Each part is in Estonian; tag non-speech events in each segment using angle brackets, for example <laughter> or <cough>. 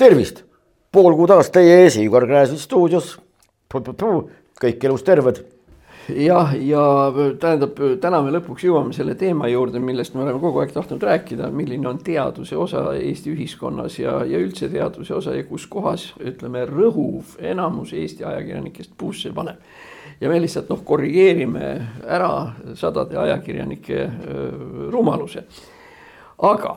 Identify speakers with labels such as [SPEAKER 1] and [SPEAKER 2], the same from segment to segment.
[SPEAKER 1] tervist, pool kuud aastat teie ees, Igor Gräzin stuudios. kõik elus terved
[SPEAKER 2] jah, ja tähendab, täna me lõpuks jõuame selle teema juurde, millest me oleme kogu aeg tahtnud rääkida, milline on teaduse osa Eesti ühiskonnas ja, ja üldse teaduse osa ja kus kohas ütleme, rõhuv enamus Eesti ajakirjanikest puusse paneb. Ja me lihtsalt noh, korrigeerime ära sadade ajakirjanike rumaluse. aga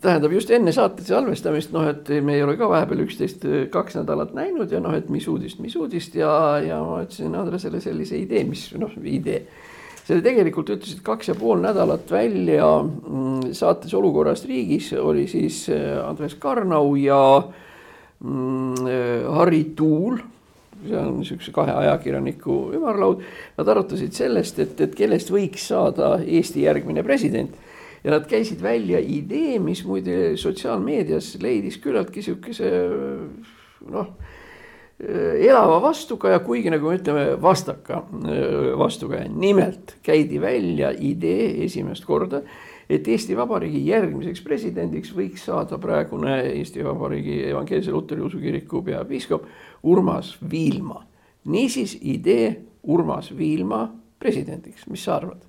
[SPEAKER 2] tähendab just enne saate salvestamist, noh, et me ei ole ka vahepeal üksteist kaks nädalat näinud ja noh, et mis uudist, mis uudist ja, ja ma ütlesin Andresele sellise idee, mis noh, idee. selle tegelikult ütlesid kaks ja pool nädalat välja mm, saates Olukorrast riigis oli siis Andres Karnau ja mm, Harri Tuul see on niisuguse kahe ajakirjaniku ümarlaud. Nad arutasid sellest, et, et kellest võiks saada Eesti järgmine president ja nad käisid välja idee, mis muide sotsiaalmeedias leidis küllaltki sihukese noh, elava vastukaja, kuigi nagu me ütleme, vastaka vastukaja. nimelt käidi välja idee esimest korda, et Eesti Vabariigi järgmiseks presidendiks võiks saada praegune Eesti Vabariigi Evangeelse Luteri Usukiriku peapiiskop Urmas Viilma. niisiis idee Urmas Viilma presidendiks, mis sa arvad?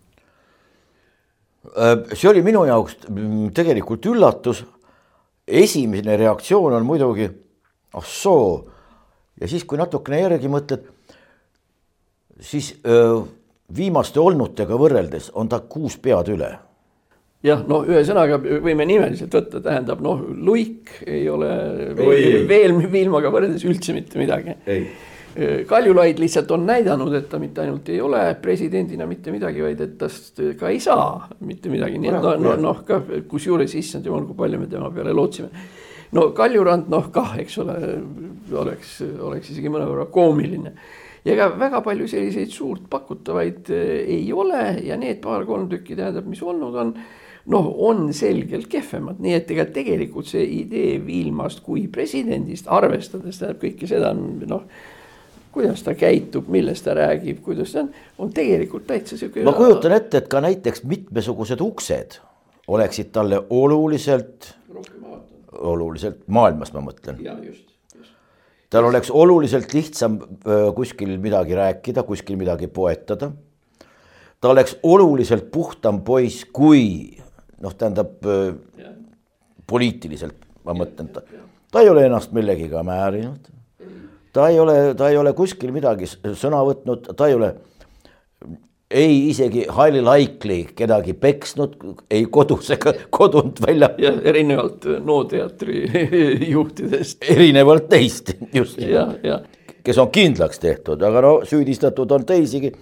[SPEAKER 1] Äh, see oli minu jaoks tegelikult üllatus. esimene reaktsioon on muidugi ah soo ja siis, kui natukene järgi mõtled, siis öö, äh, viimaste olnutega võrreldes on ta kuus pead üle
[SPEAKER 2] jah, no ühesõnaga võime nimeliselt võtta, tähendab noh, Luik ei ole veel, veel Vilmaga võrreldes üldse mitte midagi. Kaljulaid lihtsalt on näidanud, et ta mitte ainult ei ole presidendina mitte midagi, vaid et tast ka ei saa mitte midagi, nii et noh, noh, noh ka kusjuures issand jumal, kui palju me tema peale lootsime. no Kaljurand noh kah, eks ole, oleks, oleks isegi mõnevõrra koomiline. Ja ega väga palju selliseid suurt pakutavaid eh, ei ole ja need paar-kolm tükki tähendab, mis olnud on noh, on selgelt kehvemad, nii et ega tegelikult see idee Viilmast kui presidendist, arvestades tähendab kõike seda noh kuidas ta käitub, millest ta räägib, kuidas ta on, on tegelikult täitsa sihuke.
[SPEAKER 1] ma kujutan ette, et ka näiteks mitmesugused uksed oleksid talle oluliselt, oluliselt maailmas, ma mõtlen. tal oleks oluliselt lihtsam kuskil midagi rääkida, kuskil midagi poetada. ta oleks oluliselt puhtam poiss, kui noh, tähendab poliitiliselt ma mõtlen, ta, ta ei ole ennast millegiga määrinud ta ei ole, ta ei ole kuskil midagi sõna võtnud, ta ei ole ei isegi highly likely kedagi peksnud, ei kodus ega kodunt välja.
[SPEAKER 2] jah, erinevalt NO teatri <laughs> juhtidest.
[SPEAKER 1] erinevalt teist, just. kes on kindlaks tehtud, aga no süüdistatud on teisigi.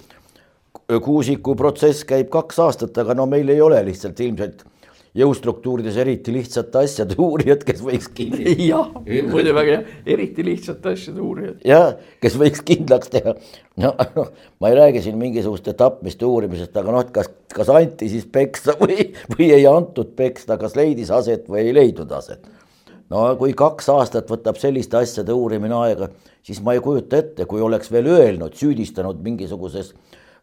[SPEAKER 1] Kuusiku protsess käib kaks aastat, aga no meil ei ole lihtsalt ilmselt jõustruktuurides eriti lihtsate asjade <laughs> uurijad, kes võiks
[SPEAKER 2] kindlaks. <laughs> jah, muide väga hea, eriti lihtsate asjade uurijad.
[SPEAKER 1] jah, kes võiks kindlaks teha. no, ma ei räägi siin mingisuguste tapmiste uurimisest, aga noh, et kas, kas anti siis peksa või, või ei antud peksta, kas leidis aset või ei leidnud aset. no kui kaks aastat võtab selliste asjade uurimine aega, siis ma ei kujuta ette, kui oleks veel öelnud, süüdistanud mingisuguses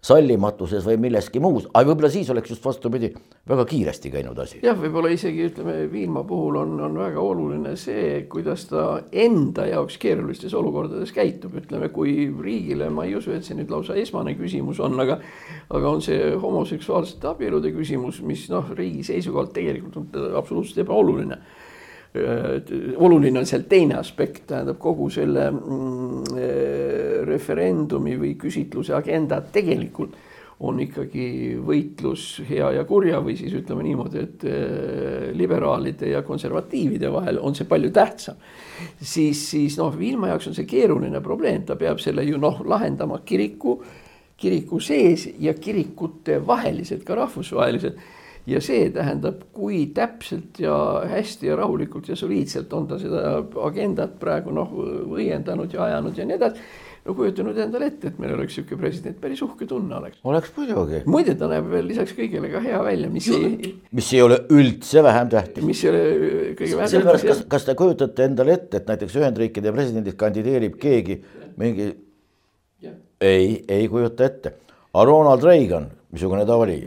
[SPEAKER 1] sallimatuses või milleski muus, aga võib-olla siis oleks just vastupidi, väga kiiresti käinud asi.
[SPEAKER 2] jah, võib-olla isegi ütleme, Viilma puhul on, on väga oluline see, kuidas ta enda jaoks keerulistes olukordades käitub, ütleme, kui riigile, ma ei usu, et see nüüd lausa esmane küsimus on, aga aga on see homoseksuaalsete abielude küsimus, mis noh, riigi seisukohalt tegelikult on absoluutselt ebaoluline oluline on seal teine aspekt, tähendab kogu selle mm, eh, referendumi või küsitluse agenda tegelikult on ikkagi võitlus hea ja kurja või siis ütleme niimoodi, et eh, liberaalide ja konservatiivide vahel on see palju tähtsam. siis, siis noh, Viilma jaoks on see keeruline probleem, ta peab selle ju noh, lahendama kiriku, kiriku sees ja kirikute vahelised, ka rahvusvahelised ja see tähendab, kui täpselt ja hästi ja rahulikult ja soliidselt on ta seda agendat praegu noh, õiendanud ja ajanud ja nii edasi no kujuta nüüd endale ette, et meil oleks niisugune president, päris uhke tunne oleks.
[SPEAKER 1] oleks muidugi.
[SPEAKER 2] muide, ta näeb veel lisaks kõigele ka hea välja, mis ei.
[SPEAKER 1] mis ei ole üldse vähem tähtis.
[SPEAKER 2] mis ei ole kõige vähem
[SPEAKER 1] tähtis. kas, kas te kujutate endale ette, et näiteks Ühendriikide presidendiks kandideerib keegi mingi? ei, ei kujuta ette aga Ronald Reagan, missugune ta oli,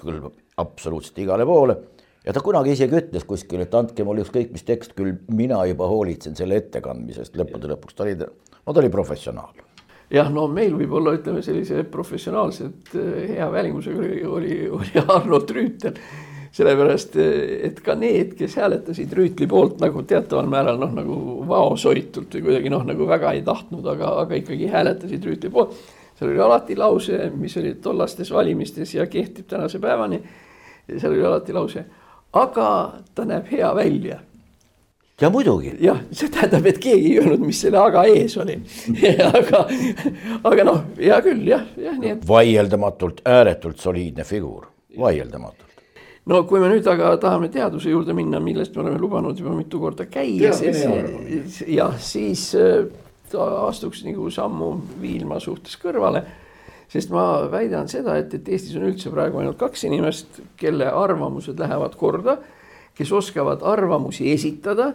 [SPEAKER 1] kõlbab absoluutselt igale poole ja ta kunagi isegi ütles kuskil, et andke mulle ükskõik mis tekst, küll mina juba hoolitsen selle ettekandmisest, lõppude lõpuks ta oli, no ta oli professionaal.
[SPEAKER 2] jah, no meil võib-olla ütleme sellise professionaalselt eh, hea välimusega oli, oli, oli Arno Trüütel sellepärast, eh, et ka need, kes hääletasid Rüütli poolt nagu teataval määral noh, nagu vaosoitult või kuidagi noh, nagu väga ei tahtnud, aga, aga ikkagi hääletasid Rüütli poolt. seal oli alati lause, mis oli tollastes valimistes ja kehtib tänase päevani. Seal oli alati lause aga ta näeb hea välja.
[SPEAKER 1] ja muidugi.
[SPEAKER 2] jah, see tähendab, et keegi ei öelnud, mis selle aga ees oli <laughs> aga, aga noh, hea küll jah, jah, nii et.
[SPEAKER 1] vaieldamatult ääretult soliidne figuur, vaieldamatult
[SPEAKER 2] no kui me nüüd aga tahame teaduse juurde minna, millest me oleme lubanud juba mitu korda käia, siis jah, siis ta astuks nagu sammu Viilma suhtes kõrvale sest ma väidan seda, et, et Eestis on üldse praegu ainult kaks inimest, kelle arvamused lähevad korda, kes oskavad arvamusi esitada,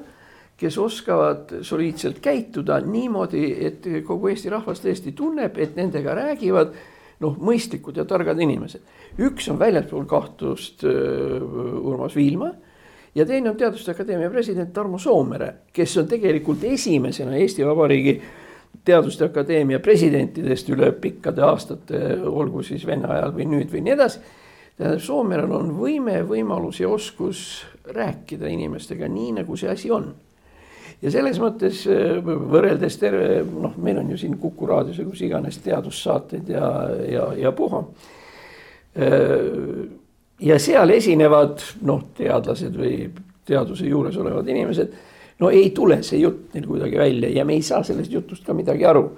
[SPEAKER 2] kes oskavad soliidselt käituda niimoodi, et kogu Eesti rahvas tõesti tunneb, et nendega räägivad noh, mõistlikud ja targad inimesed. üks on väljaspool kahtlust uh, Urmas Viilma ja teine on Teaduste Akadeemia president Tarmo Soomere, kes on tegelikult esimesena Eesti Vabariigi Teaduste Akadeemia presidentidest üle pikkade aastate, olgu siis Vene ajal või nüüd või nii edasi. tähendab, Soomerel on võime, võimalus ja oskus rääkida inimestega nii, nagu see asi on. ja selles mõttes võrreldes terve, noh, meil on ju siin Kuku raadios ja kus iganes teadussaateid ja, ja, ja puha. ja seal esinevad noh, teadlased või teaduse juures olevad inimesed no ei tule see jutt neil kuidagi välja ja me ei saa sellest jutust ka midagi aru.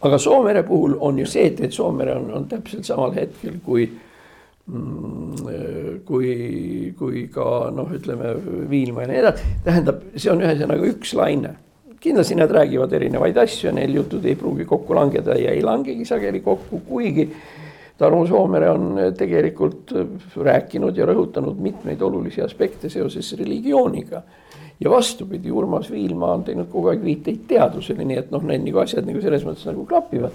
[SPEAKER 2] aga Soomere puhul on ju see, et, et Soomere on, on täpselt samal hetkel kui mm, kui, kui ka noh, ütleme Viilma ja nii edasi, tähendab, see on ühesõnaga üks laine. kindlasti nad räägivad erinevaid asju ja neil jutud ei pruugi kokku langeda ja ei langegi sageli kokku, kuigi Tarmo Soomere on tegelikult rääkinud ja rõhutanud mitmeid olulisi aspekte seoses religiooniga ja vastupidi, Urmas Viilma on teinud kogu aeg viiteid teadusele, nii et noh, need nagu asjad nagu selles mõttes nagu klapivad.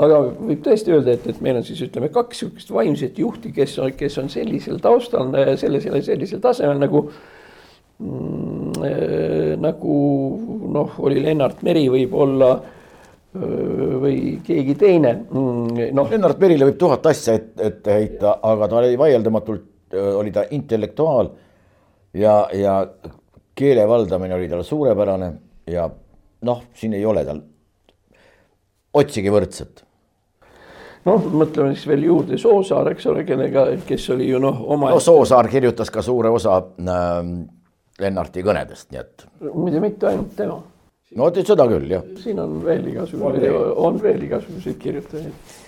[SPEAKER 2] aga võib tõesti öelda, et, et meil on siis ütleme kaks sihukest vaimset juhti, kes on, kes on sellisel taustal, sellisel, sellisel tasemel nagu mm, äh, nagu noh, oli Lennart Meri võib-olla või keegi teine
[SPEAKER 1] mm,. noh, Lennart Merile võib tuhat asja ette et heita, aga ta oli vaieldamatult, oli ta intellektuaal ja, ja keele valdamine oli tal suurepärane ja noh, siin ei ole tal, otsige võrdset.
[SPEAKER 2] noh, mõtleme siis veel juurde Soosaar, eks ole, kellega, kes oli ju noh, oma.
[SPEAKER 1] no Soosaar kirjutas ka suure osa äh, Lennarti kõnedest, nii et.
[SPEAKER 2] muide, mitte ainult tema.
[SPEAKER 1] no seda küll, jah.
[SPEAKER 2] siin on veel igasuguseid, on veel igasuguseid kirjutajaid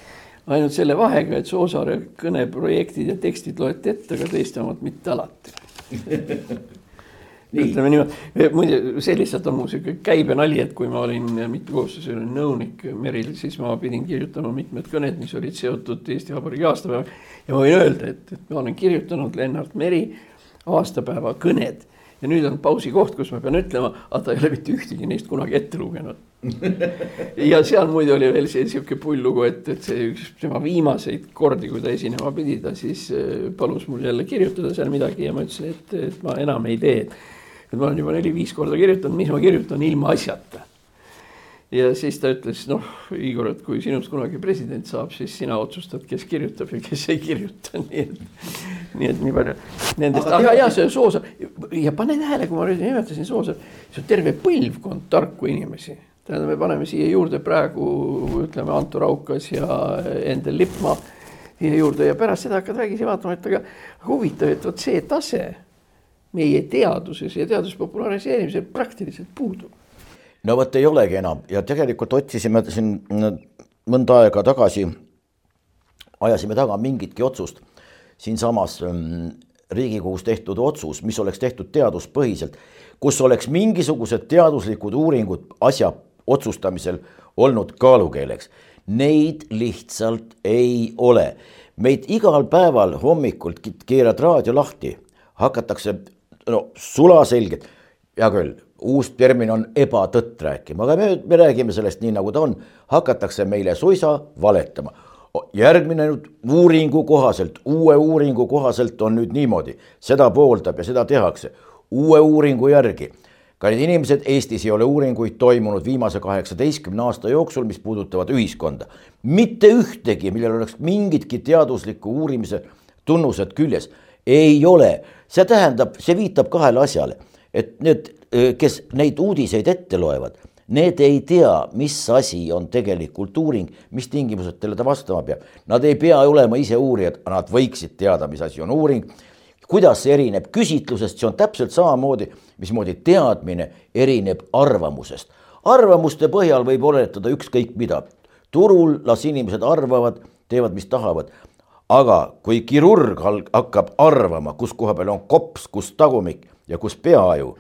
[SPEAKER 2] ainult selle vahega, et Soosaare kõneprojektid ja tekstid loeti ette, aga teiste omad mitte alati <laughs> ütleme niimoodi, muide see lihtsalt on mu sihuke käibenali, et kui ma olin mitmekoosseisu nõunik Meril, siis ma pidin kirjutama mitmed kõned, mis olid seotud Eesti Vabariigi aastapäevaga. ja ma võin öelda, et, et ma olen kirjutanud Lennart Meri aastapäeva kõned ja nüüd on pausi koht, kus ma pean ütlema, aga ta ei ole mitte ühtegi neist kunagi ette lugenud. <laughs> ja seal muide oli veel see sihuke pull lugu, et, et see üks tema viimaseid kordi, kui ta esinema pidi, ta siis äh, palus mul jälle kirjutada seal midagi ja ma ütlesin, et, et ma enam ei tee et ma olen juba neli-viis korda kirjutanud, mis ma kirjutan ilma asjata. ja siis ta ütles, noh, Igor, et kui sinust kunagi president saab, siis sina otsustad, kes kirjutab ja kes ei kirjuta, <laughs> nii et, nii et nii palju nendest, aga ja see Soosaar ja pane tähele, kui ma nimetasin Soosaar, see on terve põlvkond tarku inimesi. Tähendab, me paneme siia juurde praegu ütleme Anto Raukas ja Endel Lippmaa siia juurde ja pärast seda hakkad vägisi vaatama, et aga huvitav, et vot see tase meie teaduses ja teaduse populariseerimisel praktiliselt puudub.
[SPEAKER 1] no vot ei olegi enam ja tegelikult otsisime siin mõnda aega tagasi, ajasime taga mingitki otsust siinsamas ähm, Riigikogus tehtud otsus, mis oleks tehtud teaduspõhiselt, kus oleks mingisugused teaduslikud uuringud asja otsustamisel olnud kaalukeeleks. Neid lihtsalt ei ole. meid igal päeval hommikul keerad raadio lahti, hakatakse no sulaselgelt, hea küll, uus termin on ebatõtt rääkima, aga me, me räägime sellest nii, nagu ta on, hakatakse meile suisa valetama. järgmine nüüd uuringu kohaselt, uue uuringu kohaselt on nüüd niimoodi, seda pooldab ja seda tehakse. uue uuringu järgi, kallid inimesed, Eestis ei ole uuringuid toimunud viimase kaheksateistkümne aasta jooksul, mis puudutavad ühiskonda. mitte ühtegi, millel oleks mingitki teadusliku uurimise tunnused küljes, ei ole. See tähendab, see viitab kahele asjale, et need, kes neid uudiseid ette loevad Need ei tea, mis asi on tegelikult uuring, mis tingimused ta vastama peab. Nad ei pea olema ise uurijad, nad võiksid teada, mis asi on uuring. kuidas see erineb küsitlusest, see on täpselt samamoodi, mismoodi teadmine erineb arvamusest. arvamuste põhjal võib oletada ükskõik mida. turul las inimesed arvavad, teevad, mis tahavad. Aga kui kirurg hakkab arvama, kus koha peal on kops, kus tagumik ja kus peaaju,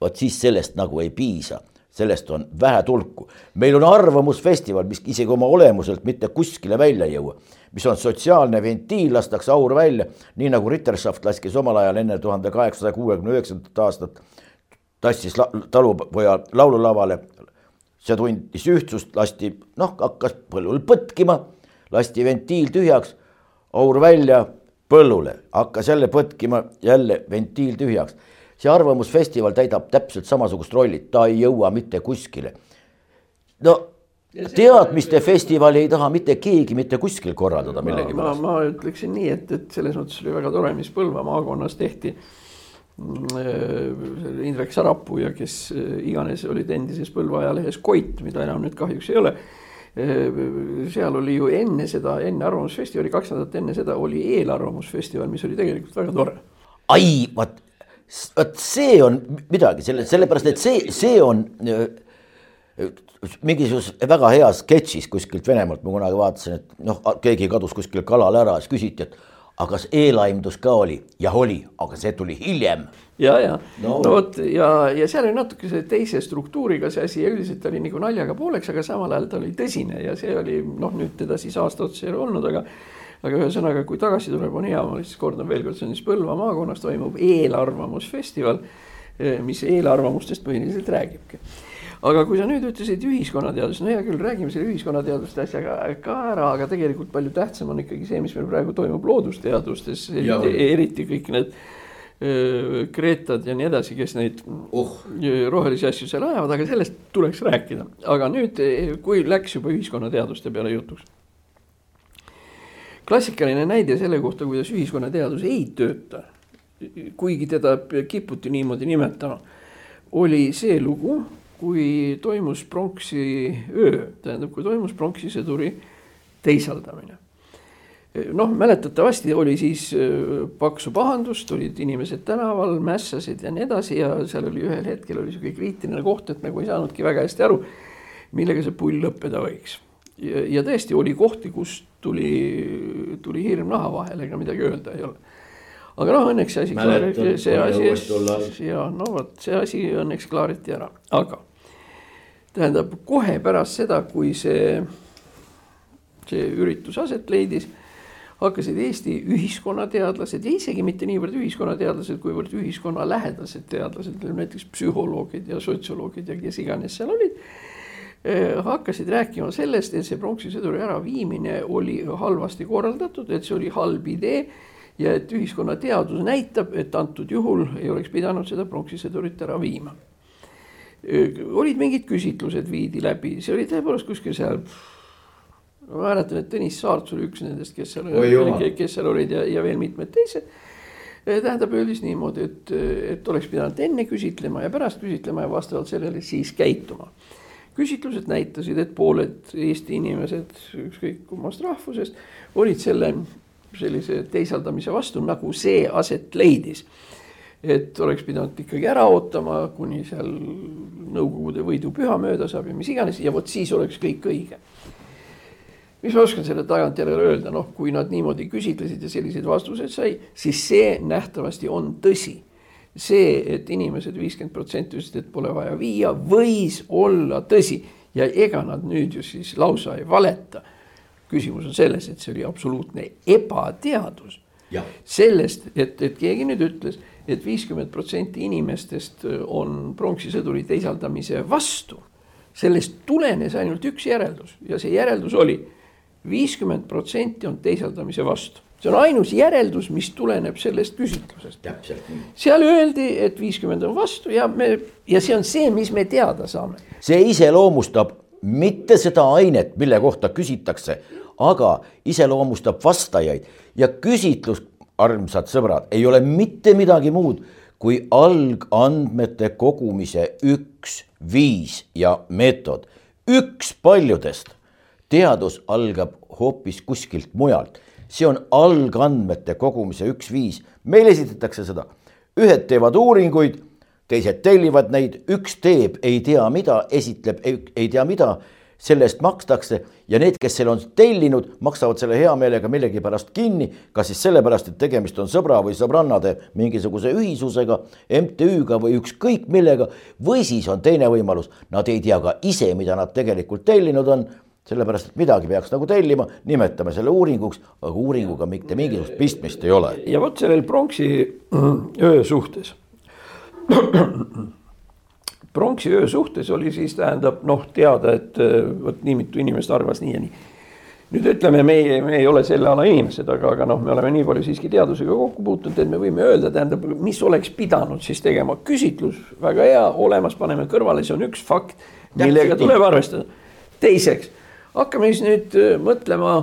[SPEAKER 1] vot siis sellest nagu ei piisa sellest on vähe tulku. meil on arvamusfestival, mis isegi oma olemuselt mitte kuskile välja ei jõua, mis on sotsiaalne ventiil, lastakse aur välja, nii nagu Ritterschaft laskis omal ajal enne tuhande kaheksasaja kuuekümne üheksandat aastat, tassis la talupoja laululavale. see tundis ühtsust, lasti, noh, hakkas põllul põtkima, lasti ventiil tühjaks, aur välja põllule, hakkas jälle põtkima, jälle ventiil tühjaks see Arvamusfestival täidab täpselt samasugust rolli, ta ei jõua mitte kuskile. no teadmiste festivali ei taha mitte keegi mitte kuskil korraldada millegipärast.
[SPEAKER 2] ma, ma ütleksin nii, et, et selles mõttes oli väga tore, mis Põlva maakonnas tehti. Mm, Indrek Sarapuu ja kes äh, iganes olid endises Põlva ajalehes Koit, mida enam nüüd kahjuks ei ole. Äh, seal oli ju enne seda, enne Arvamusfestivali, kaks nädalat enne seda oli eelarvamusfestival, mis oli tegelikult väga tore.
[SPEAKER 1] ai, vot vot see on midagi selle, sellepärast et see, see on äh, mingisuguses väga heas sketšis kuskilt Venemaalt ma kunagi vaatasin, et noh, keegi kadus kuskil kalale ära, siis küsiti, et aga kas eelaimdus ka oli? jah, oli, aga see tuli hiljem.
[SPEAKER 2] ja, ja no, no vot ja, ja seal oli natukese teise struktuuriga see asi ja üldiselt oli nagu naljaga pooleks, aga samal ajal ta oli tõsine ja see oli noh, nüüd teda siis aasta otsa ei ole olnud, aga aga ühesõnaga, kui tagasi tuleb, on hea, ma lihtsalt kordan veel kord, see on siis Põlva maakonnas toimub eelarvamusfestival, eh, mis eelarvamustest põhiliselt räägibki aga kui sa nüüd ütlesid ühiskonnateadus, no hea küll, räägime selle ühiskonnateaduste asjaga ka ära, aga tegelikult palju tähtsam on ikkagi see, mis meil praegu toimub loodusteadustes, eriti kõik need Kreetad ja nii edasi, kes neid oh. rohelisi asju seal ajavad, aga sellest tuleks rääkida. aga nüüd, kui läks juba ühiskonnateaduste peale jutuks klassikaline näide selle kohta, kuidas ühiskonnateadus ei tööta, kuigi teda kiputi niimoodi nimetama, oli see lugu, kui toimus pronksi öö, tähendab, kui toimus pronksi sõduri teisaldamine. noh, mäletatavasti oli siis paksu pahandust, olid inimesed tänaval, mässasid ja nii edasi ja seal oli ühel hetkel oli sihuke kriitiline koht, et nagu ei saanudki väga hästi aru, millega see pull lõppeda võiks. ja, tõesti oli kohti, kus tuli, tuli hirm naha vahele, ega midagi öelda ei ole. aga noh, õnneks see asi see asi, ja no vot, see asi õnneks klaariti ära, aga tähendab kohe pärast seda, kui see, see üritus aset leidis, hakkasid Eesti ühiskonnateadlased ja isegi mitte niivõrd ühiskonnateadlased, kuivõrd ühiskonnalähedased teadlased, näiteks psühholoogid ja sotsioloogid ja kes iganes seal olid Äh, hakkasid rääkima sellest, et see pronksi sõduri äraviimine oli halvasti korraldatud, et see oli halb idee ja et ühiskonnateadus näitab, et antud juhul ei oleks pidanud seda pronksi sõdurit ära viima. Äh, olid mingid küsitlused, viidi läbi, see oli tõepoolest kuskil seal. ma mäletan, et Tõnis Saarts oli üks nendest, kes seal, kes seal olid ja, ja veel mitmed teised äh, tähendab, öeldis niimoodi, et, et oleks pidanud enne küsitlema ja pärast küsitlema ja vastavalt sellele siis käituma küsitlused näitasid, et pooled Eesti inimesed, ükskõik kummast rahvusest, olid selle sellise teisaldamise vastu, nagu see aset leidis. Et oleks pidanud ikkagi ära ootama, kuni seal Nõukogude võidupüha mööda saab ja mis iganes ja vot siis oleks kõik õige. mis ma oskan selle tagantjärele öelda, noh, kui nad niimoodi küsitlesid ja selliseid vastuseid sai, siis see nähtavasti on tõsi see, et inimesed viiskümmend protsenti ütlesid, et pole vaja viia, võis olla tõsi ja ega nad nüüd ju siis lausa ei valeta. küsimus on selles, et see oli absoluutne ebateadus. sellest, et, et keegi nüüd ütles et, viiskümmend protsenti inimestest on pronksisõduri teisaldamise vastu. sellest tulenes ainult üks järeldus ja see järeldus oli, viiskümmend protsenti on teisaldamise vastu. see on ainus järeldus, mis tuleneb sellest küsitlusest. seal öeldi, et viiskümmend on vastu ja me ja see on see, mis me teada saame.
[SPEAKER 1] see iseloomustab mitte seda ainet, mille kohta küsitakse, aga iseloomustab vastajaid ja küsitlus, armsad sõbrad, ei ole mitte midagi muud kui algandmete kogumise üks viis ja meetod, üks paljudest. Teadus algab hoopis kuskilt mujalt. see on algandmete kogumise üks viis, meile esitatakse seda, ühed teevad uuringuid, teised tellivad neid, üks teeb ei tea mida, esitleb ei, ei tea mida selle eest makstakse ja need, kes selle on tellinud, maksavad selle hea meelega millegipärast kinni, kas siis sellepärast, et tegemist on sõbra või sõbrannade mingisuguse ühisusega, MTÜ-ga või ükskõik millega, või siis on teine võimalus, nad ei tea ka ise, mida nad tegelikult tellinud on sellepärast, et midagi peaks nagu tellima, nimetame selle uuringuks, aga uuringuga mitte mingisugust pistmist ei ole.
[SPEAKER 2] ja vot sellel pronksi öö suhtes <clears throat> pronksi öö suhtes oli siis tähendab noh, teada, et äh, vot nii mitu inimest arvas nii ja nii. nüüd ütleme, meie, me ei ole selle ala inimesed, aga, aga noh, me oleme nii palju siiski teadusega kokku puutunud, et me võime öelda, tähendab, mis oleks pidanud siis tegema, küsitlus, väga hea, olemas, paneme kõrvale, see on üks fakt, millega tuleb arvestada. teiseks, hakkame siis nüüd äh, mõtlema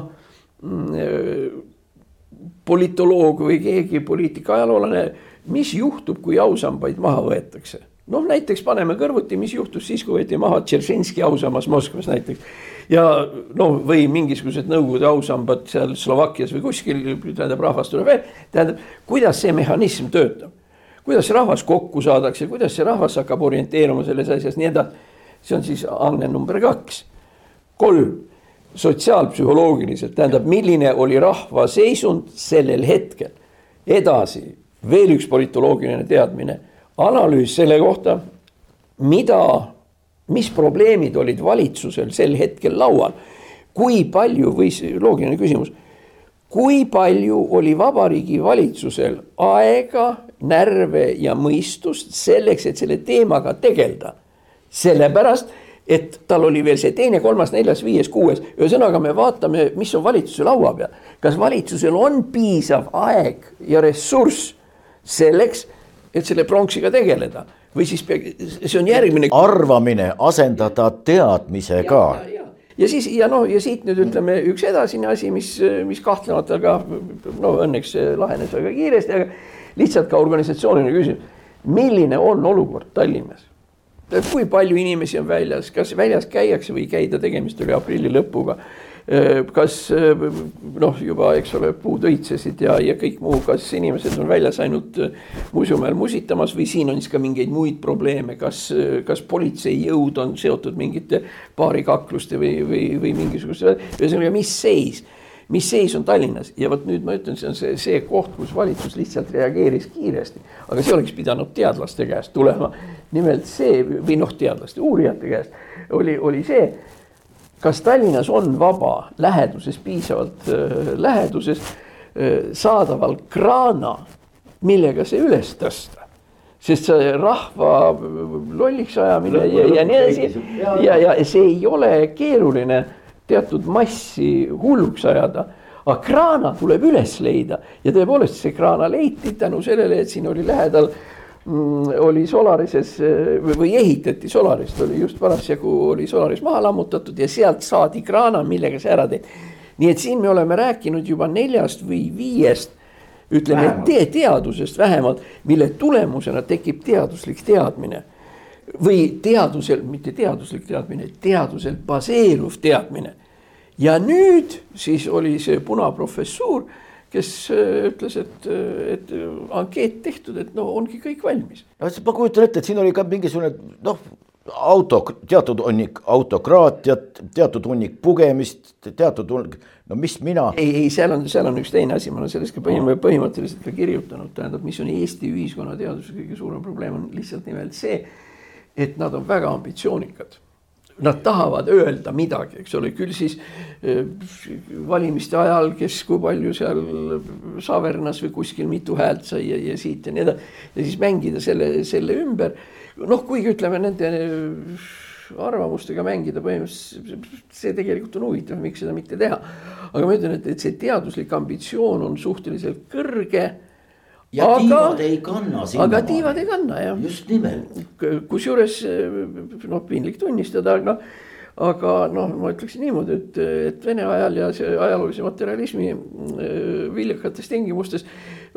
[SPEAKER 2] mm, äh, politoloog või keegi poliitika ajaloolane, mis juhtub, kui ausambaid maha võetakse noh, näiteks paneme kõrvuti, mis juhtus siis, kui võeti maha Tšeršinski ausammas Moskvas näiteks. ja no või mingisugused Nõukogude ausambad seal Slovakkias või kuskil, tähendab rahvas tuleb veel, tähendab, kuidas see mehhanism töötab. kuidas rahvas kokku saadakse, kuidas see rahvas hakkab orienteeruma selles asjas, nii edasi. see on siis anne number kaks. kolm, sotsiaalpsühholoogiliselt, tähendab, milline oli rahva seisund sellel hetkel. edasi, veel üks politoloogiline teadmine analüüs selle kohta, mida, mis probleemid olid valitsusel sel hetkel laual. kui palju või loogiline küsimus, kui palju oli Vabariigi Valitsusel aega, närve ja mõistust selleks, et selle teemaga tegeleda. sellepärast, et tal oli veel see teine, kolmas, neljas, viies, kuues, ühesõnaga me vaatame, mis on valitsuse laua peal. kas valitsusel on piisav aeg ja ressurss selleks et selle pronksiga tegeleda või siis see on järgmine.
[SPEAKER 1] arvamine asendada teadmisega.
[SPEAKER 2] Ja, ja, ja siis ja noh, ja siit nüüd ütleme üks edasine asi, mis, mis kahtlemata ka no õnneks lahenes väga kiiresti, aga lihtsalt ka organisatsiooniline küsimus. milline on olukord Tallinnas? kui palju inimesi on väljas, kas väljas käiakse või ei käida, tegemist oli aprilli lõpuga kas äh, noh, juba, eks ole, puud õitsesid ja, ja kõik muu, kas inimesed on väljas ainult äh, muuseumiajal musitamas või siin on siis ka mingeid muid probleeme, kas, kas politseijõud on seotud mingite baarikakluste või, või, või mingisuguse, ühesõnaga, mis seis? Mis seis on Tallinnas? Ja vot nüüd ma ütlen, see on see, see koht, kus valitsus lihtsalt reageeris kiiresti, aga see oleks pidanud teadlaste käest tulema. nimelt see või noh, teadlaste, uurijate käest oli, oli see kas Tallinnas on vaba läheduses, piisavalt äh, läheduses äh, saadaval kraana, millega see üles tõsta? Sest see rahva lolliks ajamine ja, ja nii edasi. Ja, ja see ei ole keeruline teatud massi hulluks ajada. aga kraana tuleb üles leida. Ja tõepoolest see kraana leiti tänu sellele, et siin oli lähedal äh, oli Solarises või ehitati Solarist, oli just parasjagu oli Solaris maha lammutatud ja sealt saadi kraana, millega see ära tehti. nii et siin me oleme rääkinud juba neljast või viiest, ütleme te teadusest vähemalt, mille tulemusena tekib teaduslik teadmine. või teadusel, mitte teaduslik teadmine, teadusel baseeruv teadmine. ja nüüd siis oli see punaprofessuur kes äh, ütles, et, äh, et ankeet tehtud, et no ongi kõik valmis.
[SPEAKER 1] no ma kujutan ette, et siin oli ka mingisugune noh, auto, teatud hunnik autokraatiat, teatud hunnik pugemist, teatud hunnik, no mis mina.
[SPEAKER 2] ei, ei, seal on, seal on üks teine asi, ma olen sellest ka põhim-, põhimõtteliselt ka kirjutanud, tähendab, mis on Eesti ühiskonna teaduse kõige suurem probleem, on lihtsalt nimelt see, et nad on väga ambitsioonikad nad tahavad öelda midagi, eks ole, küll siis eh, valimiste ajal, kes kui palju seal Savernas või kuskil mitu häält sai ja, ja siit ja nii edasi. ja siis mängida selle, selle ümber. noh, kuigi ütleme nende arvamustega mängida põhimõtteliselt, see tegelikult on huvitav, miks seda mitte teha. aga ma ütlen, et, et see teaduslik ambitsioon on suhteliselt kõrge.
[SPEAKER 1] Ja aga, tiivad ei kanna.
[SPEAKER 2] aga tiivad ei kanna jah.
[SPEAKER 1] just nimelt.
[SPEAKER 2] kusjuures noh, piinlik tunnistada, noh aga noh, ma ütleksin niimoodi, et, et Vene ajal ja see ajaloolise materjalismi äh, viljakates tingimustes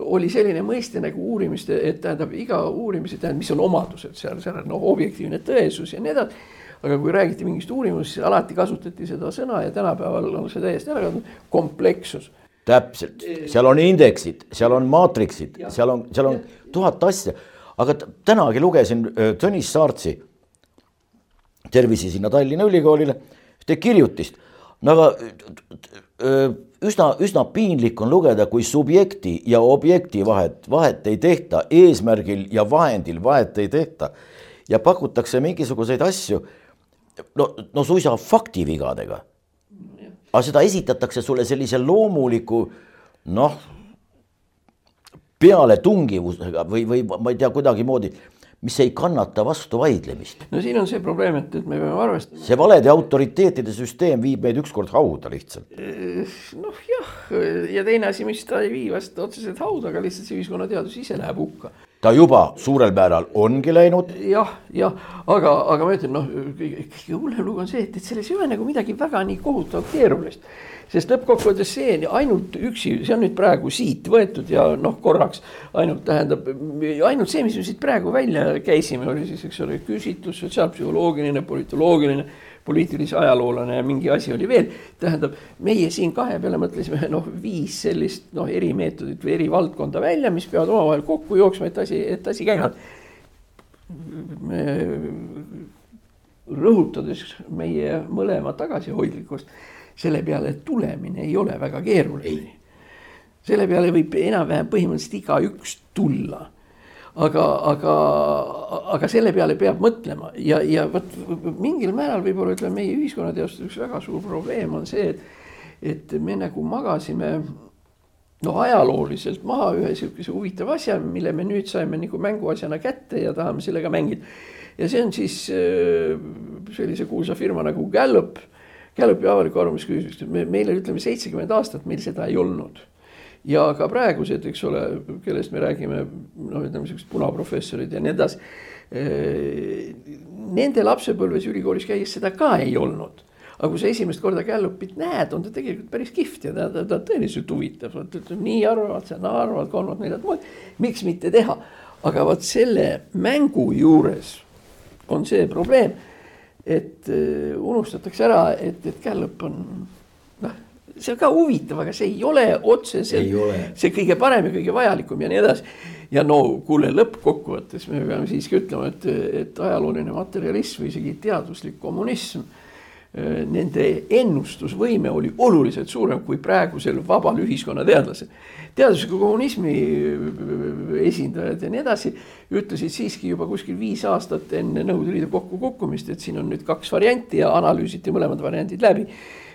[SPEAKER 2] oli selline mõiste nagu uurimiste, et tähendab iga uurimise tähendab, mis on omadused seal, seal on noh, objektiivne tõesus ja nii edasi. aga kui räägiti mingist uurimusest, siis alati kasutati seda sõna ja tänapäeval on see täiesti ära kadunud, komplekssus
[SPEAKER 1] täpselt, seal on indeksid, seal on maatriksid, seal on, seal on tuhat asja, aga tänagi lugesin äh, Tõnis Saartsi tervisi sinna Tallinna Ülikoolile, ühte kirjutist. no aga üsna, üsna piinlik on lugeda, kui subjekti ja objekti vahet, vahet ei tehta, eesmärgil ja vahendil vahet ei tehta ja pakutakse mingisuguseid asju no, no suisa faktivigadega. Aga seda esitatakse sulle sellise loomuliku noh, pealetungivusega või, või ma ei tea, kuidagimoodi mis ei kannata vastu vaidlemist.
[SPEAKER 2] no siin on see probleem, et, et me peame arvestama.
[SPEAKER 1] see valede autoriteetide süsteem viib meid ükskord hauda lihtsalt.
[SPEAKER 2] noh jah, ja teine asi, mis ta ei vii vast otseselt hauda, aga lihtsalt see ühiskonnateadus ise läheb hukka.
[SPEAKER 1] Ta juba suurel määral ongi läinud.
[SPEAKER 2] jah, jah, aga, aga ma ütlen, noh, kõige hullem lugu on see, et, et selles ei ole nagu midagi väga nii kohutavalt keerulist sest lõppkokkuvõttes see ainult üksi, see on nüüd praegu siit võetud ja noh, korraks ainult tähendab, ainult see, mis me siit praegu välja käisime, oli siis, eks ole, küsitlus, sotsiaalpsühholoogiline, politoloogiline poliitilise ajaloolane ja mingi asi oli veel. tähendab, meie siin kahe peale mõtlesime noh, viis sellist noh, erimeetodit või eri valdkonda välja, mis peavad omavahel kokku jooksma, et asi, et asi käiks. rõhutades meie mõlema tagasihoidlikkust selle peale tulemine ei ole väga keeruline. selle peale võib enam-vähem põhimõtteliselt igaüks tulla. Aga, aga, aga selle peale peab mõtlema ja, ja vot mingil määral võib-olla ütleme, meie ühiskonnateadustes üks väga suur probleem on see, et, et me nagu magasime noh, ajalooliselt maha ühe sihukese huvitava asja, mille me nüüd saime nagu mänguasjana kätte ja tahame sellega mängida. ja see on siis äh, sellise kuulsa firma nagu Gallup Gallupi avaliku arvamusküsitlust, me, meile ütleme seitsekümmend aastat meil seda ei olnud. Ja ka praegused, eks ole, kellest me räägime, noh, ütleme siuksed punaprofessorid ja nii edasi. Eh, nende lapsepõlves ülikoolis käies seda ka ei olnud aga kui sa esimest korda Gallupit näed, on ta tegelikult päris kihvt ja ta, ta, ta tõeliselt huvitav, vot ütleme nii arvavad, see naa arvavad, kolmand, neljand moodi. miks mitte teha, aga vot selle mängu juures on see probleem et äh, unustatakse ära, et, et Gallup on see on ka huvitav, aga see ei ole otseselt see kõige parem ja kõige vajalikum ja nii edasi. ja no kuule, lõppkokkuvõttes me peame siiski ütlema, et, et ajalooline materialism või isegi teaduslik kommunism äh, Nende ennustusvõime oli oluliselt suurem kui praegusel vabal ühiskonnateadlasel teadusliku kommunismi äh, esindajad ja nii edasi ütlesid siiski juba kuskil viis aastat enne Nõukogude Liidu kokkukukkumist, et siin on nüüd kaks varianti ja analüüsiti mõlemad variandid läbi.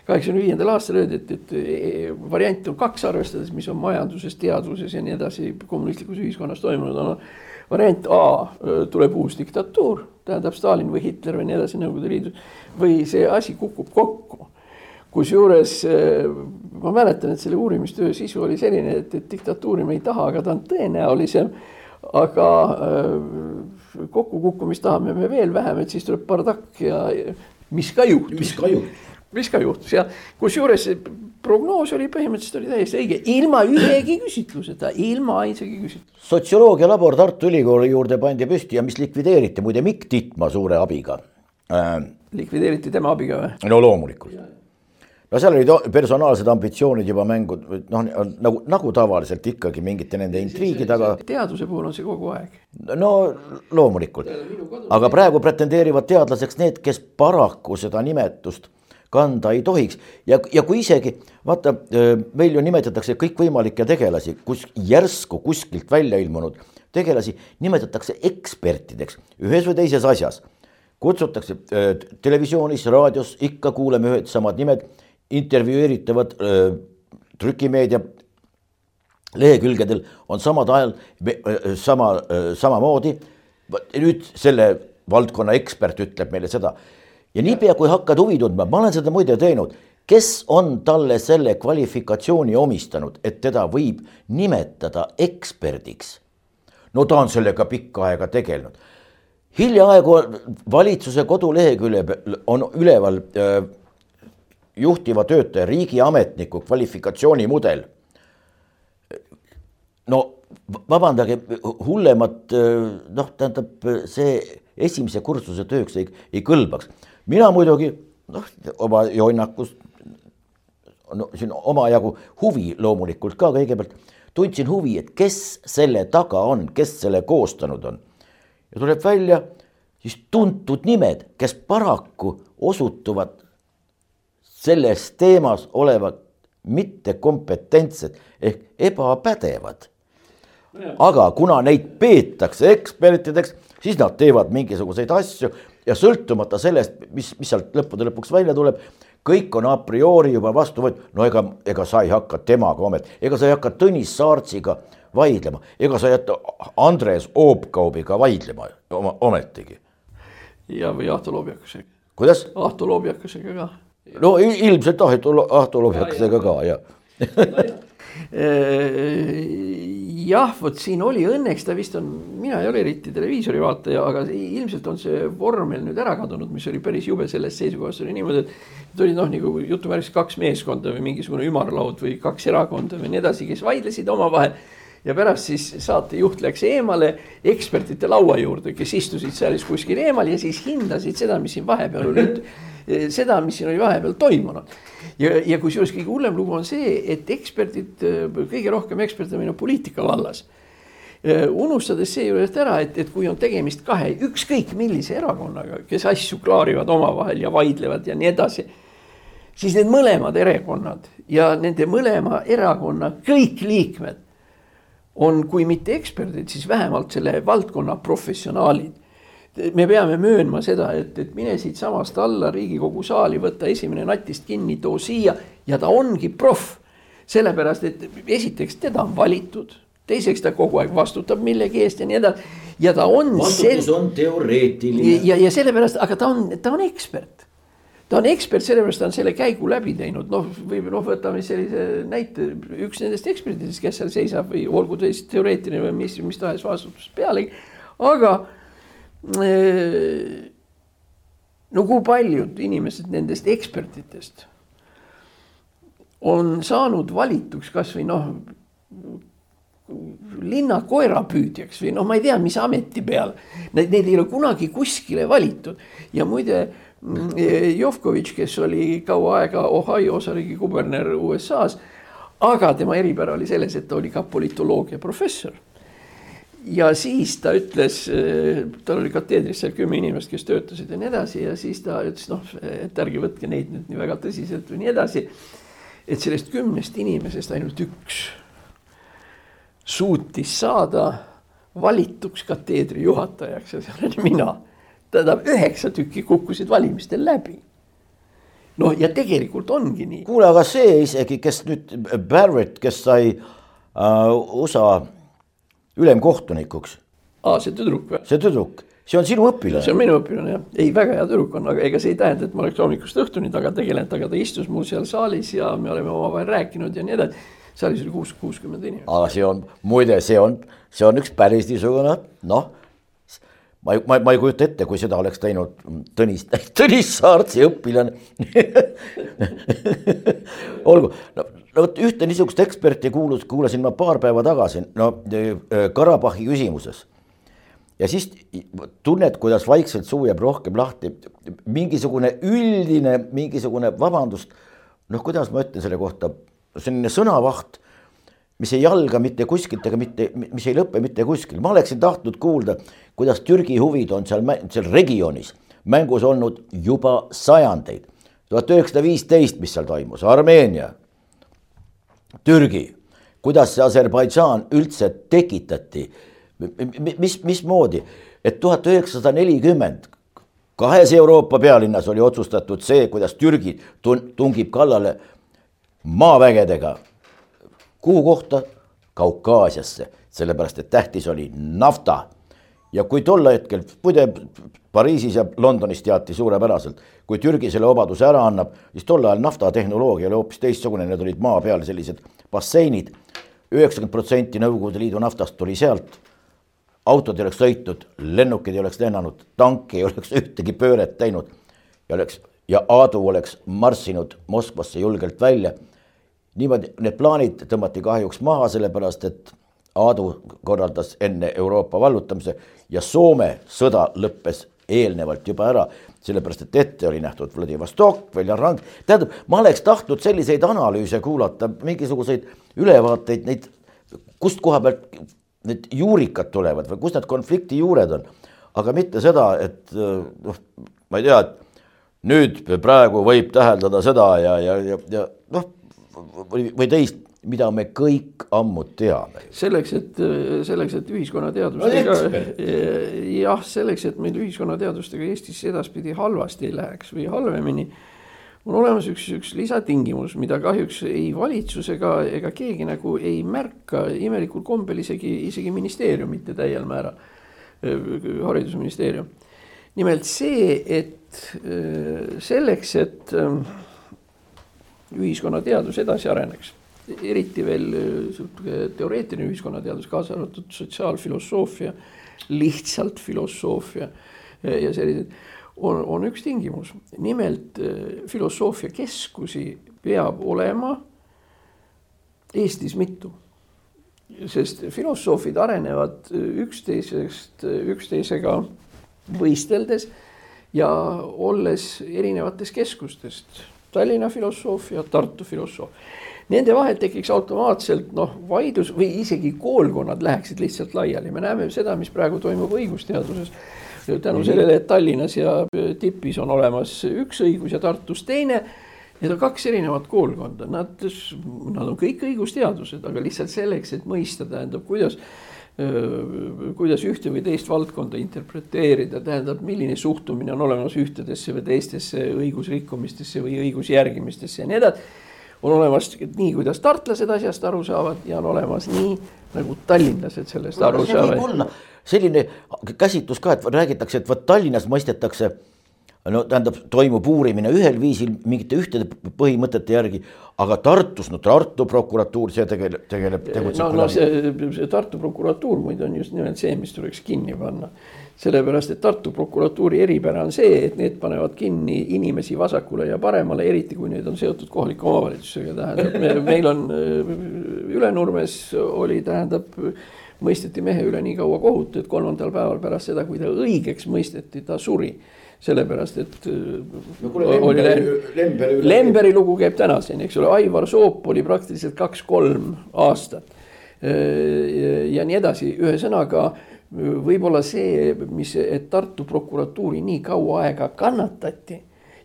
[SPEAKER 2] Kaheksakümne viiendal aastal öeldi, et, et variante on kaks, arvestades, mis on majanduses, teaduses ja nii edasi kommunistlikus ühiskonnas toimunud on. variant A tuleb uus diktatuur, tähendab Stalin või Hitler või nii edasi Nõukogude Liidus või see asi kukub kokku kusjuures ma mäletan, et selle uurimistöö sisu oli selline, et, et diktatuuri me ei taha, aga ta on tõenäolisem. aga kokkukukkumist tahame me veel vähem, et siis tuleb bardakk ja mis ka juhtus.
[SPEAKER 1] mis ka juhtus.
[SPEAKER 2] Mis ka juhtus ja kusjuures prognoos oli põhimõtteliselt oli täiesti õige, ilma ühegi küsitluseta, ilma ainsagi küsitluseta.
[SPEAKER 1] sotsioloogia labor Tartu Ülikooli juurde pandi püsti ja mis likvideeriti muide Mikk Titma suure abiga
[SPEAKER 2] äh,. likvideeriti tema abiga või?
[SPEAKER 1] no loomulikult no seal olid personaalsed ambitsioonid juba mängud, noh nagu, nagu tavaliselt ikkagi mingite nende intriigi taga.
[SPEAKER 2] teaduse puhul on see kogu aeg.
[SPEAKER 1] no loomulikult, aga praegu pretendeerivad teadlaseks need, kes paraku seda nimetust kanda ei tohiks ja, ja kui isegi vaata, meil ju nimetatakse kõikvõimalikke tegelasi, kus järsku kuskilt välja ilmunud tegelasi nimetatakse ekspertideks ühes või teises asjas. kutsutakse televisioonis, raadios, ikka kuuleme ühed samad nimed intervjueeritavad trükimeedia lehekülgedel on samad ajal sama, samamoodi. nüüd selle valdkonna ekspert ütleb meile seda ja niipea, kui hakkad huvi tundma, ma olen seda muide teinud, kes on talle selle kvalifikatsiooni omistanud, et teda võib nimetada eksperdiks? no ta on sellega pikka aega tegelenud. hiljaaegu valitsuse koduleheküljel on üleval äh, juhtiva töötaja, riigiametniku kvalifikatsioonimudel. no vabandage, hullemat noh, tähendab see esimese kursuse tööks ei, ei kõlbaks. Mina muidugi noh, oma jonnakust no siin omajagu huvi loomulikult ka kõigepealt tundsin huvi, et kes selle taga on, kes selle koostanud on. ja tuleb välja siis tuntud nimed, kes paraku osutuvad selles teemas olevat mittekompetentsed ehk ebapädevad. aga kuna neid peetakse ekspertideks, siis nad teevad mingisuguseid asju ja sõltumata sellest, mis, mis sealt lõppude lõpuks välja tuleb, kõik on a priori juba vastu võetud, no ega, ega sa ei hakka temaga omet, ega sa ei hakka Tõnis Saartsiga vaidlema, ega sa ei jäta Andres Oopkaubiga vaidlema oma, ometigi.
[SPEAKER 2] ja, või Ahto Lobjakasega.
[SPEAKER 1] kuidas?
[SPEAKER 2] Ahto Lobjakasega ka
[SPEAKER 1] no ilmselt Ahto, Ahto Lobjakasega ka jah <laughs>
[SPEAKER 2] jah, vot siin oli õnneks ta vist on, mina ei ole eriti televiisori vaataja, aga ilmselt on see vormel nüüd ära kadunud, mis oli päris jube sellest seisukohast oli niimoodi, et olid noh, nagu jutumärkis kaks meeskonda või mingisugune ümarlaud või kaks erakonda või nii edasi, kes vaidlesid omavahel ja pärast siis saatejuht läks eemale ekspertide laua juurde, kes istusid seal siis kuskil eemal ja siis hindasid seda, mis siin vahepeal oli <laughs> Eh, seda, mis siin oli vahepeal toimunud. ja, ja kusjuures kõige hullem lugu on see, et eksperdid, eh, kõige rohkem eksperte on meil poliitika vallas eh, unustades seejuures ära, et, et kui on tegemist kahe ükskõik millise erakonnaga, kes asju klaarivad omavahel ja vaidlevad ja nii edasi. siis need mõlemad erakonnad ja nende mõlema erakonna kõik liikmed on, kui mitte eksperdid, siis vähemalt selle valdkonna professionaalid me peame möönma seda, et, et mine siitsamast alla Riigikogu saali, võta esimene natist kinni, too siia ja ta ongi proff. sellepärast, et esiteks teda on valitud, teiseks ta kogu aeg vastutab millegi eest ja nii edasi. ja ta on.
[SPEAKER 1] vastutus on teoreetiline.
[SPEAKER 2] ja, ja sellepärast, aga ta on, ta on ekspert ta on ekspert, sellepärast ta on selle käigu läbi teinud, noh, või noh, võtame sellise näite, üks nendest ekspertidest, kes seal seisab või olgu ta siis teoreetiline või mis, mis tahes vastutus pealegi, aga no kui paljud inimesed nendest ekspertidest on saanud valituks kasvõi noh, linna koerapüüdjaks või noh, ma ei tea, mis ameti peal. Neid ei ole kunagi kuskile valitud. Ja muide Jovkovitš, kes oli kaua aega Ohio osariigi kuberner USA-s. aga tema eripära oli selles, et ta oli ka politoloogia professor ja siis ta ütles, eh, tal oli kateedris seal kümme inimest, kes töötasid ja nii edasi ja siis ta ütles, noh, et ärge võtke neid nüüd nii väga tõsiselt või nii edasi. et sellest kümnest inimesest ainult üks suutis saada valituks kateedri juhatajaks ja see olen mina. Tähendab, üheksa tükki kukkusid valimistel läbi noh, ja tegelikult ongi nii.
[SPEAKER 1] kuule, aga see isegi, kes nüüd Barrett, kes sai uh, USA ülemkohtunikuks.
[SPEAKER 2] aa, see tüdruk või?
[SPEAKER 1] see tüdruk, see on sinu õpilane.
[SPEAKER 2] see on minu õpilane jah, ei väga hea tüdruk on, aga ega see ei tähenda, et ma oleks hommikust õhtuni taga tegelenud, aga ta istus mul seal saalis ja me oleme omavahel rääkinud ja nii edasi. saalis oli kuus, kuuskümmend inimest.
[SPEAKER 1] aga see on, muide, see on, see on üks päris niisugune noh ma ei, ma, ma ei kujuta ette, kui seda oleks teinud Tõnis, <laughs> Tõnis Saartsi õpilane. <laughs> Olgu, no no vot ühte niisugust eksperti kuulus, kuulasin ma paar päeva tagasi, no äh, Karabahhi küsimuses. ja siis tunned, kuidas vaikselt suu jääb rohkem lahti, mingisugune üldine, mingisugune vabandust, noh, kuidas ma ütlen selle kohta, selline sõnavaht, mis ei alga mitte kuskilt ega mitte, mis ei lõpe mitte kuskil, ma oleksin tahtnud kuulda, kuidas Türgi huvid on seal, seal regioonis mängus olnud juba sajandeid. tuhat üheksasada viisteist, mis seal toimus, Armeenia Türgi, kuidas see Aserbaidžaan üldse tekitati, mis, mismoodi, et tuhat üheksasada nelikümmend kahes Euroopa pealinnas oli otsustatud see, kuidas Türgi tungib kallale maavägedega. Kuhu kohta? Kaukaasiasse, sellepärast et tähtis oli nafta ja kui tol hetkel, muide Pariisis ja Londonis teati suurepäraselt, kui Türgi selle vabaduse ära annab, siis tol ajal naftatehnoloogia oli hoopis teistsugune, need olid maa peal sellised basseinid. üheksakümmend protsenti Nõukogude Liidu naftast tuli sealt. autod ei oleks sõitnud, lennukid ei oleks lennanud, tank ei oleks ühtegi pööret teinud ja oleks ja Aadu oleks marssinud Moskvasse julgelt välja. Niimoodi need plaanid tõmmati kahjuks maha, sellepärast et Aadu korraldas enne Euroopa vallutamise ja Soome sõda lõppes eelnevalt juba ära, sellepärast et ette oli nähtud Vladivostok, Veljarang, tähendab, ma oleks tahtnud selliseid analüüse kuulata, mingisuguseid ülevaateid, neid, kust koha pealt need juurikad tulevad või kus need konflikti juured on. aga mitte seda, et noh, ma ei tea, et nüüd praegu võib täheldada seda ja, ja, ja, ja või, või teist mida me kõik ammu teame.
[SPEAKER 2] selleks, et, selleks, et ühiskonnateadustega no,, jah, selleks, et meil ühiskonnateadustega Eestis edaspidi halvasti ei läheks või halvemini, on olemas üks, üks lisatingimus, mida kahjuks ei valitsus ega, ega keegi nagu ei märka, imelikul kombel isegi, isegi ministeerium mitte täiel määral, haridusministeerium. nimelt see, et selleks, et ühiskonnateadus edasi areneks eriti veel sihuke teoreetiline ühiskonnateadus, kaasa arvatud sotsiaalfilosoofia, lihtsalt filosoofia ja sellised, on, on üks tingimus. nimelt filosoofia keskusi peab olema Eestis mitu. sest filosoofid arenevad üksteisest, üksteisega võisteldes ja olles erinevatest keskustest. Tallinna filosoofia, Tartu filosoofia nende vahel tekiks automaatselt noh, vaidlus või isegi koolkonnad läheksid lihtsalt laiali, me näeme seda, mis praegu toimub õigusteaduses. tänu sellele, et Tallinnas ja tipis on olemas üks õigus ja Tartus teine. Need on kaks erinevat koolkonda, nad, nad on kõik õigusteadused, aga lihtsalt selleks, et mõista, tähendab, kuidas kuidas ühte või teist valdkonda interpreteerida, tähendab, milline suhtumine on olemas ühtedesse või teistesse õigusrikkumistesse või õigusjärgimistesse ja nii edasi on olemas nii, kuidas tartlased asjast aru saavad ja on olemas nii, nagu tallinlased sellest aru saavad.
[SPEAKER 1] selline käsitlus ka, et räägitakse, et vot Tallinnas mõistetakse no tähendab, toimub uurimine ühel viisil mingite ühtede põhimõtete järgi, aga Tartus, no Tartu prokuratuur, see tegeleb, tegeleb,
[SPEAKER 2] tegutseb. no, no see, see Tartu prokuratuur muide on just nimelt see, mis tuleks kinni panna. Sellepärast, et Tartu prokuratuuri eripära on see, et need panevad kinni inimesi vasakule ja paremale, eriti kui need on seotud kohaliku omavalitsusega, tähendab me, meil on Ülenurmes oli, tähendab, mõisteti mehe üle nii kaua kohut, et kolmandal päeval pärast seda, kui ta õigeks mõisteti, ta suri sellepärast, et no, kuule, oli Lemberi, Lemberi, lugu käib tänaseni, eks ole, Aivar Soop oli praktiliselt kaks-kolm aastat. ja nii edasi, ühesõnaga võib-olla see, mis, et Tartu prokuratuuri nii kaua aega kannatati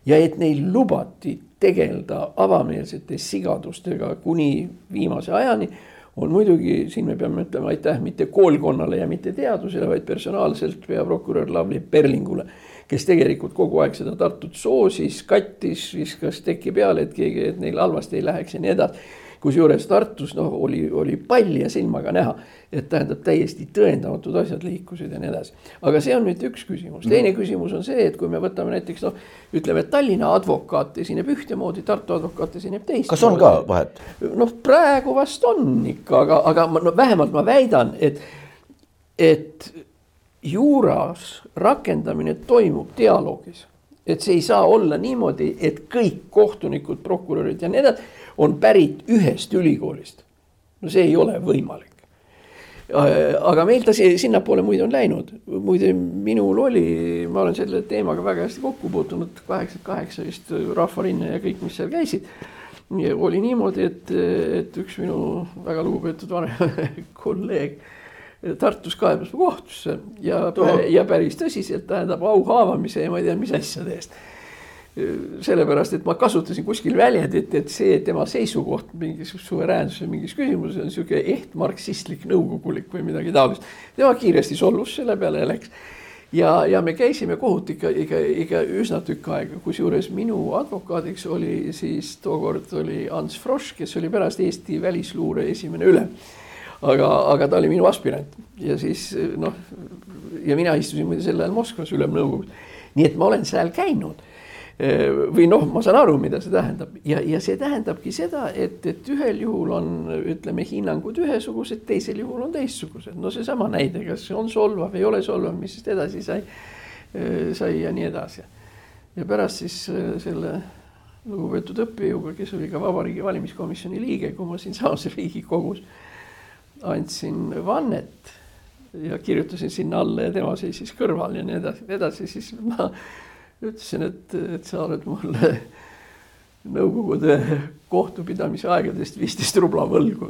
[SPEAKER 2] ja et neil lubati tegeleda avameelsete sigadustega kuni viimase ajani, on muidugi, siin me peame ütlema aitäh mitte koolkonnale ja mitte teadusele, vaid personaalselt peaprokurör Lavly Perlingule, kes tegelikult kogu aeg seda Tartut soosis, kattis, viskas teki peale, et keegi, et neil halvasti ei läheks ja nii edasi kusjuures Tartus noh, oli, oli palja silmaga näha, et tähendab täiesti tõendamatud asjad liikusid ja nii edasi. aga see on nüüd üks küsimus, teine küsimus on see, et kui me võtame näiteks noh, ütleme, et Tallinna advokaat esineb ühtemoodi, Tartu advokaat esineb teistmoodi.
[SPEAKER 1] kas on ka vahet?
[SPEAKER 2] noh, praegu vast on ikka, aga, aga ma, no vähemalt ma väidan, et, et juuras rakendamine toimub dialoogis et see ei saa olla niimoodi, et kõik kohtunikud, prokurörid ja nii edasi on pärit ühest ülikoolist. no see ei ole võimalik. aga meil ta sinnapoole muide on läinud, muide minul oli, ma olen selle teemaga väga hästi kokku puutunud, kaheksakümmend kaheksa vist Rahvarinne ja kõik, mis seal käisid. oli niimoodi, et, et üks minu väga lugupeetud vanem <laughs> kolleeg Tartus kaebas kohtusse ja, ja päris tõsiselt tähendab au haavamise ja ma ei tea, mis asjade eest sellepärast, et ma kasutasin kuskil väljendit, et see tema seisukoht mingis suveräänsuse mingis küsimuses on sihuke eht marksistlik, nõukogulik või midagi taolist. tema kiiresti solvus selle peale ja läks. ja, ja me käisime kohut ikka, ikka, ikka üsna tükk aega, kusjuures minu advokaadiks oli siis tookord oli Ants Frosch, kes oli pärast Eesti välisluure esimene ülem aga, aga ta oli minu aspirant ja siis noh, ja mina istusin muide sel ajal Moskvas ülemnõukogus. nii et ma olen seal käinud või noh, ma saan aru, mida see tähendab ja, ja see tähendabki seda, et, et ühel juhul on, ütleme, hinnangud ühesugused, teisel juhul on teistsugused. no seesama näide, kas on solvav, ei ole solvav, mis siis edasi sai, sai ja nii edasi. ja pärast siis selle lugupeetud õppejõuga, kes oli ka Vabariigi Valimiskomisjoni liige, kui ma siinsamas Riigikogus andsin vannet ja kirjutasin sinna alla ja tema seisis kõrval ja nii edasi, nii edasi, siis ma ütlesin, et, et sa oled mulle Nõukogude kohtupidamise aegadest viisteist rubla võlgu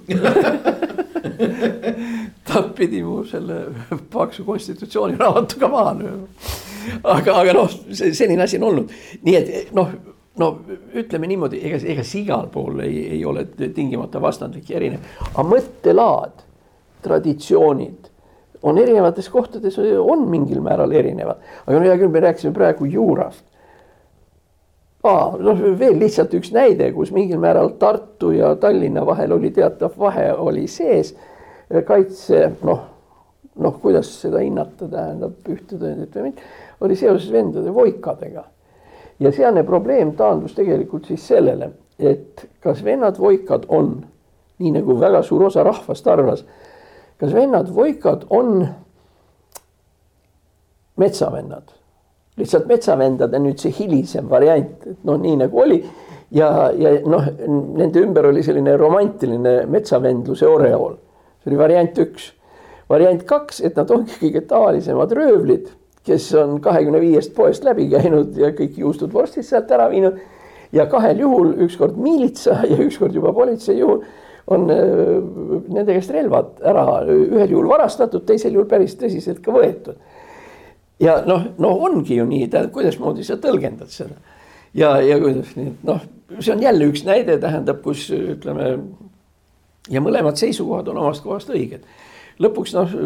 [SPEAKER 2] ta pidi mu selle paksu konstitutsiooniraamatuga maha lööma. aga, aga noh, selline asi on olnud, nii et noh, no ütleme niimoodi, ega, ega see igal pool ei, ei ole tingimata vastandlik ja erinev, aga mõttelaad, traditsioonid on erinevates kohtades, on mingil määral erinevad. aga no hea küll, me rääkisime praegu juurast. Aa, noh, veel lihtsalt üks näide, kus mingil määral Tartu ja Tallinna vahel oli teatav vahe oli sees. kaitse, noh, noh, kuidas seda hinnata, tähendab ühte tõendit või mitte, oli seoses vendade voikadega. Ja sealne probleem taandus tegelikult siis sellele, et kas vennad voikad on, nii nagu väga suur osa rahvast arvas kas vennad Voikad on metsavennad? lihtsalt metsavendade nüüd see hilisem variant, et noh, nii nagu oli ja, ja noh, nende ümber oli selline romantiline metsavendluse oreool. see oli variant üks. variant kaks, et nad ongi kõige tavalisemad röövlid, kes on kahekümne viiest poest läbi käinud ja kõik juustud vorstid sealt ära viinud. ja kahel juhul, ükskord miilitsa ja ükskord juba politsei juhul on äh, nende käest relvad ära ühel juhul varastatud, teisel juhul päris tõsiselt ka võetud. ja noh, no ongi ju nii, tähendab, kuidasmoodi sa tõlgendad seda. ja, ja kuidas nii, noh, see on jälle üks näide, tähendab, kus ütleme ja mõlemad seisukohad on omast kohast õiged. Lõpuks noh,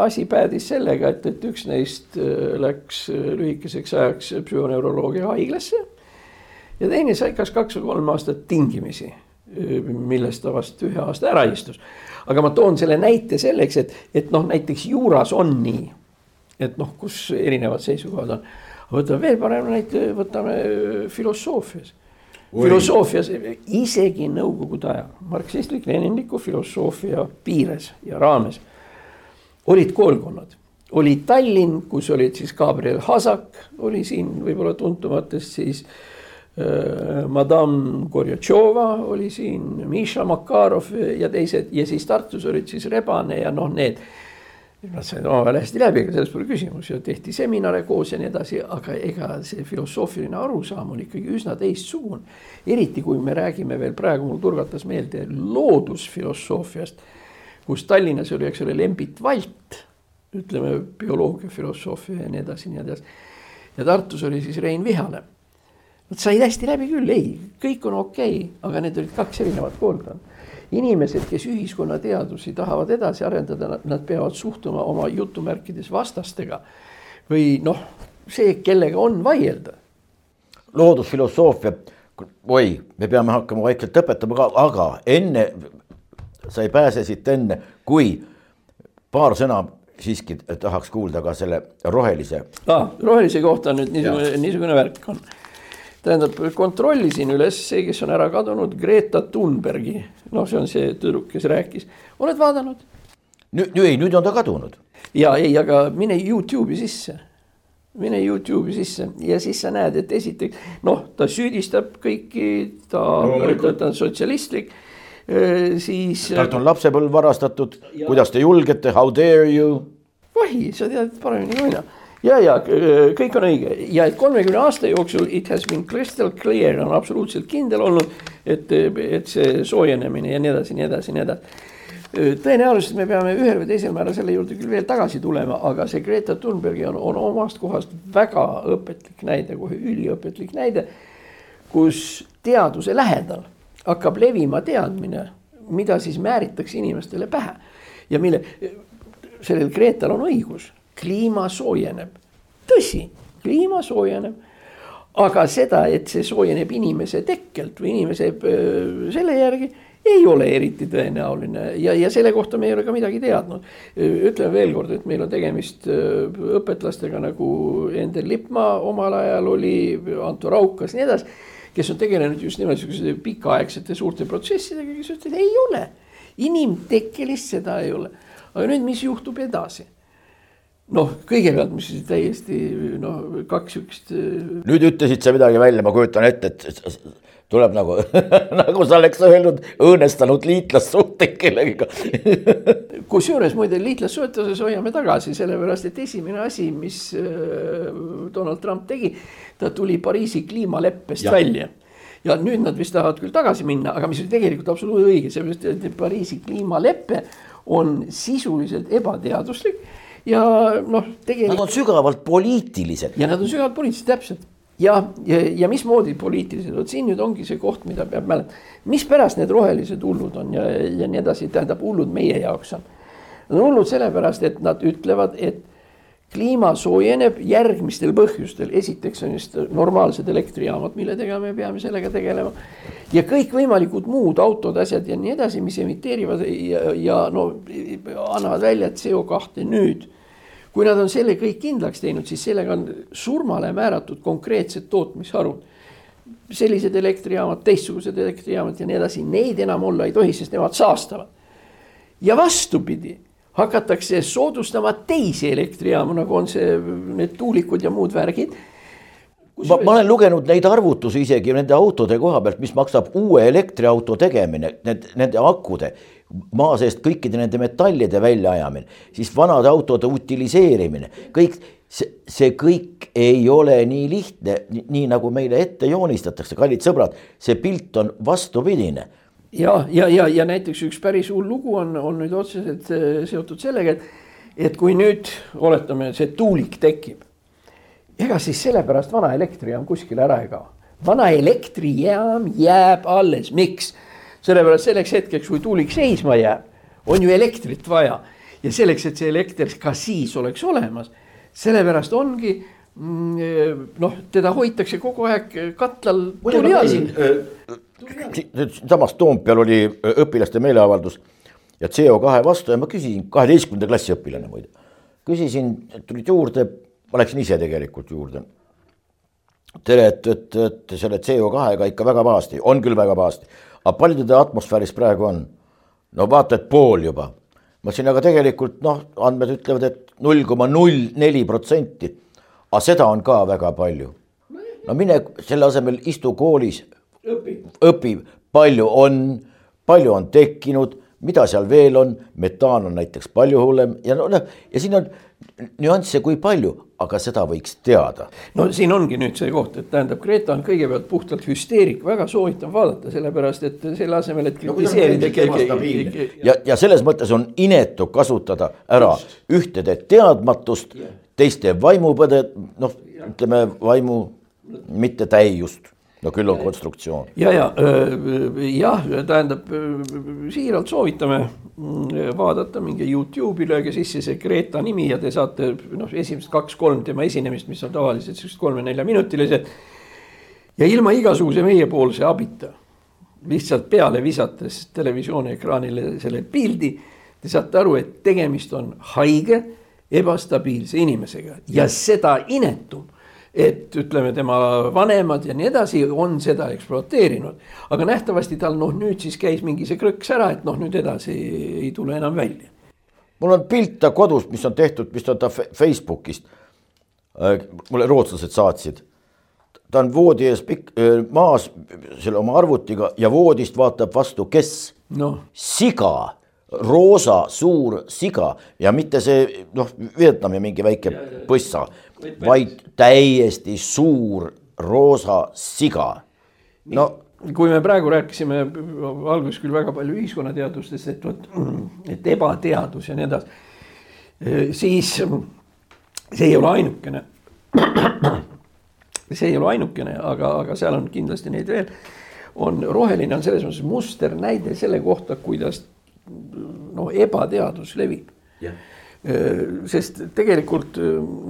[SPEAKER 2] asi päädis sellega, et, et üks neist äh, läks äh, lühikeseks ajaks psühhoneuroloogia haiglasse ja teine sai kas kaks või kolm aastat tingimisi millest ta vast ühe aasta ära istus. aga ma toon selle näite selleks, et, et noh, näiteks juuras on nii, et noh, kus erinevad seisukohad on. võtame veel parema näite, võtame filosoofias. filosoofias isegi nõukogude ajal, marksistlik-leninliku filosoofia piires ja raames olid koolkonnad oli Tallinn, kus olid siis Gabriel Hasak oli siin võib-olla tuntumatest siis äh, Madame Gorjatšova oli siin, Miša Makarov ja teised ja siis Tartus olid siis Rebane ja noh, need. Nad said omavahel hästi läbi, ega selles pole küsimus ja tehti seminare koos ja nii edasi, aga ega see filosoofiline arusaam on ikkagi üsna teistsugune. eriti kui me räägime veel praegu, mul turgatas meelde loodusfilosoofiast, kus Tallinnas oli, eks ole, Lembit Valt, ütleme bioloogia, filosoofia ja nii edasi, nii edasi. ja Tartus oli siis Rein Vihale Nad said hästi läbi küll, ei, kõik on okei okay,, aga need olid kaks erinevat koolkonda. inimesed, kes ühiskonnateadusi tahavad edasi arendada, nad peavad suhtuma oma jutumärkides vastastega. või noh, see, kellega on vaielda.
[SPEAKER 1] loodusfilosoofia, oi, me peame hakkama vaikselt õpetama ka, aga enne, sa ei pääse siit enne, kui paar sõna siiski tahaks kuulda ka selle rohelise
[SPEAKER 2] ah,. rohelise kohta nüüd niisugune, niisugune värk on tähendab, kontrollisin üles see, kes on ära kadunud, Greta Thunbergi. noh, see on see tüdruk, kes rääkis, oled vaadanud?
[SPEAKER 1] nüüd, ei, nüüd on ta kadunud.
[SPEAKER 2] ja ei, aga mine Youtube'i sisse. mine Youtube'i sisse ja siis sa näed, et esiteks noh, ta süüdistab kõiki, ta no,, ta, on sotsialistlik siis.
[SPEAKER 1] talt on lapsepõlv varastatud, kuidas te julgete, how dare you?
[SPEAKER 2] vahi, sa tead paremini kui mina ja, ja kõik on õige ja et kolmekümne aasta jooksul it has been crystal clear on absoluutselt kindel olnud, et, et see soojenemine ja nii edasi, nii edasi, nii edasi. tõenäoliselt me peame ühel või teisel määral selle juurde küll veel tagasi tulema, aga see Greta Thunbergi on, on omast kohast väga õpetlik näide, kohe üliõpetlik näide, kus teaduse lähedal hakkab levima teadmine, mida siis määritakse inimestele pähe ja mille, sellel Gretal on õigus kliima soojeneb. tõsi, kliima soojeneb. aga seda, et see soojeneb inimese tekkelt või inimese selle järgi, ei ole eriti tõenäoline ja, ja selle kohta me ei ole ka midagi teadnud. ütleme veel kord, et meil on tegemist õpetlastega nagu Endel Lippmaa omal ajal oli, Anto Raukas, nii edasi. Kes on tegelenud just nimelt sihukese pikaaegsete suurte protsessidega, kes ütlesid, ei ole, inimtekkelist seda ei ole. aga nüüd, mis juhtub edasi? noh, kõigepealt, mis täiesti noh, kaks sihukest.
[SPEAKER 1] Äh, nüüd ütlesid sa midagi välja, ma kujutan ette, et tuleb nagu <laughs> nagu sa oleks öelnud, õõnestanud liitlassuhteid kellegagi <laughs>
[SPEAKER 2] kusjuures muide liitlassuhetes hoiame tagasi, sellepärast et esimene asi, mis äh, Donald Trump tegi, ta tuli Pariisi kliimaleppest ja. välja ja nüüd nad vist tahavad küll tagasi minna, aga mis oli tegelikult absoluutselt õige, sellepärast et Pariisi kliimalepe on sisuliselt ebateaduslik ja noh,
[SPEAKER 1] tegelikult. Nad on sügavalt poliitilised.
[SPEAKER 2] ja nad on sügavalt poliitilised, täpselt ja, ja, ja mismoodi poliitiliselt, vot siin nüüd ongi see koht, mida peab mäletama. mispärast need rohelised hullud on ja, ja nii edasi, tähendab hullud meie jaoks on. Nad on hullud sellepärast, et nad ütlevad, et kliima soojeneb järgmistel põhjustel, esiteks on just normaalsed elektrijaamad, milledega me peame sellega tegelema. ja kõikvõimalikud muud autod, asjad ja nii edasi, mis emiteerivad ja, ja no annavad välja CO2 nüüd kui nad on selle kõik kindlaks teinud, siis sellega on surmale määratud konkreetsed tootmisharud. sellised elektrijaamad, teistsugused elektrijaamad ja nii edasi, neid enam olla ei tohi, sest nemad saastavad. ja vastupidi, hakatakse soodustama teisi elektrijaamu, nagu on see, need tuulikud ja muud värgid
[SPEAKER 1] ma, ma olen lugenud neid arvutusi isegi nende autode koha pealt, mis maksab uue elektriauto tegemine, need, nende akude maa seest kõikide nende metallide väljaajamine, siis vanade autode utiliseerimine, kõik see, see kõik ei ole nii lihtne, nii nagu meile ette joonistatakse, kallid sõbrad, see pilt on vastupidine
[SPEAKER 2] ja, ja, ja, ja näiteks üks päris hull lugu on, on nüüd otseselt äh, seotud sellega, et, et kui nüüd oletame, see tuulik tekib, ega siis sellepärast vana elektrijaam kuskile ära ei kao. vana elektrijaam jääb alles, miks? Sellepärast selleks hetkeks, kui tuulik seisma jääb, on ju elektrit vaja. Ja selleks, et see elekter ka siis oleks olemas, sellepärast ongi mm, noh, teda hoitakse kogu aeg katlal
[SPEAKER 1] samas Toompeal oli õpilaste meeleavaldus ja CO2 vastu ja ma küsisin, kaheteistkümnenda klassi õpilane muide, küsisin, tulid juurde, ma läksin ise tegelikult juurde. tere, et, et, et selle CO2-ga ikka väga pahasti, on küll väga pahasti aga palju teda atmosfääris praegu on? no vaata, et pool juba. ma ütlesin, aga tegelikult noh, andmed ütlevad, et null koma null neli protsenti. aga seda on ka väga palju. no mine selle asemel istu koolis, õpi, palju on, palju on tekkinud, mida seal veel on, metaan on näiteks palju hullem ja noh, ja siin on nüansse, kui palju, aga seda võiks teada.
[SPEAKER 2] no siin ongi nüüd see koht, et tähendab, Greta on kõigepealt puhtalt hüsteerik, väga soovitan vaadata, sellepärast et selle asemel, et kritiseerida
[SPEAKER 1] no,. ja, ja selles mõttes on inetu kasutada ära Just. ühtede teadmatust, teiste vaimupõde, noh, ütleme vaimu mittetäiust no küll on konstruktsioon.
[SPEAKER 2] ja, ja jah, tähendab siiralt soovitame mm, vaadata, minge Youtube'i, lööge sisse see Greta nimi ja te saate noh, esimesed kaks-kolm tema esinemist, mis on tavaliselt siuksed kolme-neljaminutilised. ja ilma igasuguse meiepoolse abita, lihtsalt peale visates televisiooni ekraanile selle pildi, te saate aru, et tegemist on haige, ebastabiilse inimesega ja seda inetum et ütleme, tema vanemad ja nii edasi on seda ekspluateerinud. aga nähtavasti tal noh, nüüd siis käis mingi see krõks ära, et noh, nüüd edasi ei tule enam välja.
[SPEAKER 1] mul on pilt ta kodus, mis on tehtud, mis on ta Facebookist. Äh, mulle rootslased saatsid. ta on voodi ees pikk, äh, maas selle oma arvutiga ja voodist vaatab vastu, kes
[SPEAKER 2] no.?
[SPEAKER 1] siga roosa suur siga ja mitte see noh, Vietnami mingi väike põssa, vaid täiesti suur roosa siga.
[SPEAKER 2] no kui me praegu rääkisime alguses küll väga palju ühiskonnateadustest, et vot, et ebateadus ja nii edasi, siis see ei ole ainukene. <clears throat> see ei ole ainukene, aga, aga seal on kindlasti neid veel. on roheline on selles mõttes musternäide selle kohta, kuidas noh, ebateadus levib yeah.. Sest tegelikult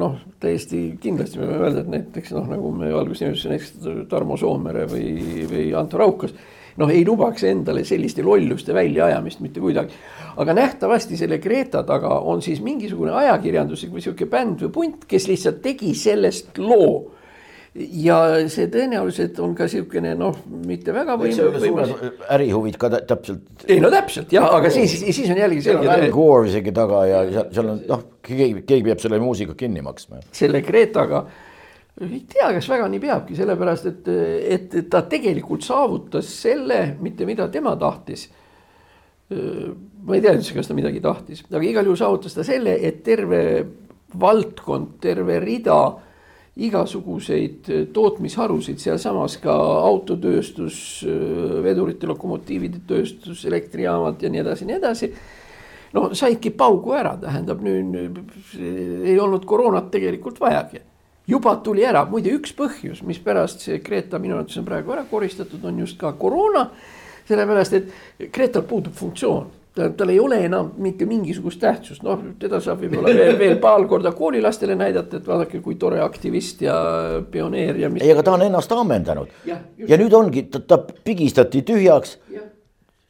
[SPEAKER 2] noh, täiesti kindlasti me võime öelda, et näiteks noh, nagu me alguses nimetasime, näiteks Tarmo Soomere või, või Anto Raukas. noh, ei lubaks endale selliste lolluste väljaajamist mitte kuidagi. aga nähtavasti selle Greta taga on siis mingisugune ajakirjanduslik või sihuke bänd või punt, kes lihtsalt tegi sellest loo ja see tõenäoliselt on ka niisugune noh, mitte väga
[SPEAKER 1] võimas. ärihuvid ka täpselt.
[SPEAKER 2] ei no täpselt jah, aga siis, siis on jällegi selge.
[SPEAKER 1] Al Gore isegi taga ja seal, seal on noh, keegi, keegi peab selle muusika kinni maksma.
[SPEAKER 2] selle Gretaga ei tea, kas väga nii peabki, sellepärast et, et ta tegelikult saavutas selle, mitte mida tema tahtis. ma ei tea üldse, kas ta midagi tahtis, aga igal juhul saavutas ta selle, et terve valdkond, terve rida igasuguseid tootmisharusid, sealsamas ka autotööstus, vedurite, lokomotiivide tööstus, elektrijaamad ja nii edasi, nii edasi. no saidki paugu ära, tähendab nüüd ei olnud koroonat tegelikult vajagi juba tuli ära, muide üks põhjus, mispärast see Greta minu arvates on praegu ära koristatud, on just ka koroona. sellepärast, et Gretal puudub funktsioon, tal ei ole enam mitte mingisugust tähtsust, noh, teda saab võib-olla veel, veel paar korda koolilastele näidata, et vaadake, kui tore aktivist ja pioneer ja.
[SPEAKER 1] ei, aga ta on ennast ammendanud ja, ja nüüd ongi, ta pigistati tühjaks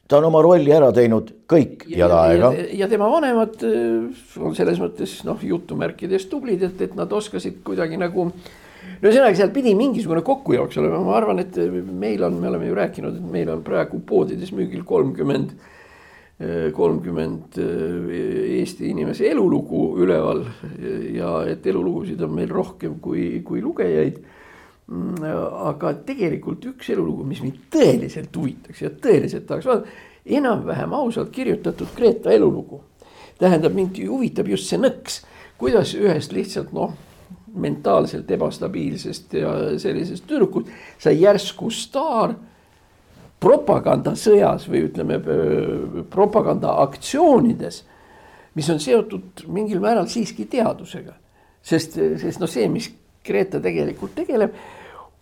[SPEAKER 1] ta on oma rolli ära teinud kõik head aega.
[SPEAKER 2] ja tema vanemad äh, on selles mõttes noh, jutumärkides tublid, et, et nad oskasid kuidagi nagu. no ühesõnaga, seal pidi mingisugune kokkujooks olema, ma arvan, et meil on, me oleme ju rääkinud, et meil on praegu poodides müügil kolmkümmend äh, kolmkümmend äh, Eesti inimese elulugu üleval ja et elulugusid on meil rohkem kui, kui lugejaid Mm, aga tegelikult üks elulugu, mis mind tõeliselt huvitaks ja tõeliselt tahaks vaadata, enam-vähem ausalt kirjutatud Greta elulugu. tähendab, mind huvitab just see nõks, kuidas ühest lihtsalt noh, mentaalselt ebastabiilsest ja sellisest tüdrukust sai järsku staar propagandasõjas või ütleme propagandaaktsioonides, mis on seotud mingil määral siiski teadusega. sest, sest noh, see, mis Greta tegelikult tegeleb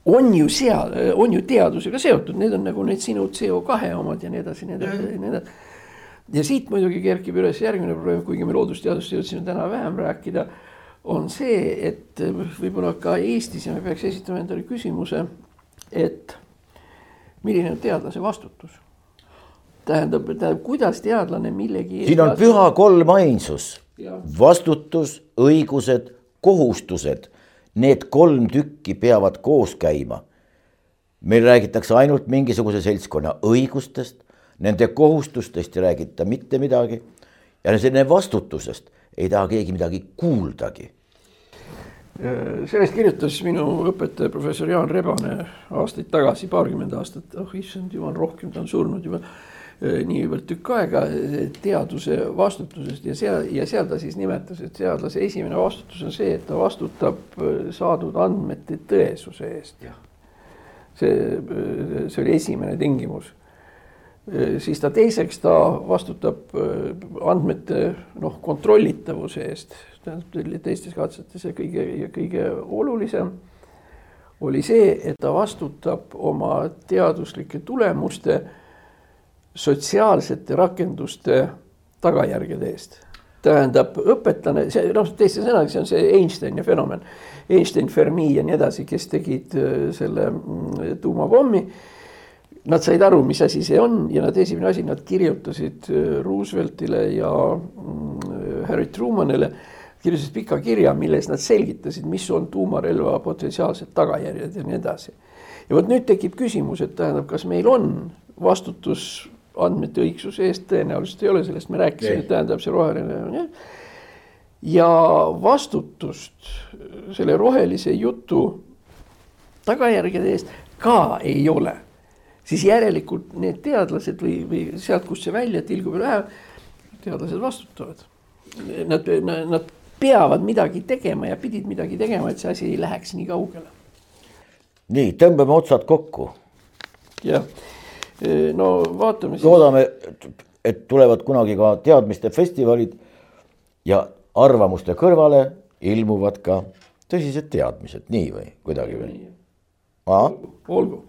[SPEAKER 2] on ju seal, on ju teadusega seotud, need on nagu need sinu CO2 omad ja nii edasi, nii edasi, nii edasi. ja siit muidugi kerkib üles järgmine probleem, kuigi me loodusteadust jõudsime täna vähem rääkida, on see, et võib-olla ka Eestis ja me peaks esitama endale küsimuse, et milline on teadlase vastutus tähendab, tähendab, kuidas teadlane millegi.
[SPEAKER 1] siin on püha kolmainsus, vastutus, õigused, kohustused Need kolm tükki peavad koos käima. meil räägitakse ainult mingisuguse seltskonna õigustest, nende kohustustest ei räägita mitte midagi. ja selline vastutusest ei taha keegi midagi kuuldagi.
[SPEAKER 2] Sellest kirjutas minu õpetaja professor Jaan Rebane aastaid tagasi, paarkümmend aastat, oh issand jumal, rohkem ta on surnud juba Äh, niivõrd tükk aega teaduse vastutusest ja seal ja seal ta siis nimetas, et teadlase esimene vastutus on see, et ta vastutab äh, saadud andmete tõesuse eest. see, äh, see oli esimene tingimus. siis ta teiseks, ta vastutab andmete noh, kontrollitavuse eest, teistes katsetes ja kõige ja kõige olulisem oli see, et ta vastutab oma teaduslike tulemuste sotsiaalsete rakenduste tagajärgede eest. tähendab, õpetlane, see noh, teiste sõnadega, see on see Einsteini fenomen. Einstein, Fermi ja nii edasi, kes tegid äh, selle mm, tuumapommi. Nad said aru, mis asi see on ja nad esimene asi, nad kirjutasid äh, Rooseveltile ja mm, Harry Trumanile kirjutasid pika kirja, milles nad selgitasid, mis on tuumarelva potentsiaalsed tagajärjed ja nii edasi. ja vot nüüd tekib küsimus, et tähendab, kas meil on vastutus andmete õigsuse eest tõenäoliselt ei ole, sellest me rääkisime, tähendab see roheline on jah. ja vastutust selle rohelise jutu tagajärgede eest ka ei ole. siis järelikult need teadlased või, või sealt, kust see välja tilgub ja läheb, teadlased vastutavad. Nad, nad peavad midagi tegema ja pidid midagi tegema, et see asi ei läheks nii kaugele.
[SPEAKER 1] nii, tõmbame otsad kokku.
[SPEAKER 2] jah no vaatame
[SPEAKER 1] siis. loodame, et tulevad kunagi ka teadmiste festivalid ja arvamuste kõrvale ilmuvad ka tõsised teadmised, nii või kuidagi või?
[SPEAKER 2] olgu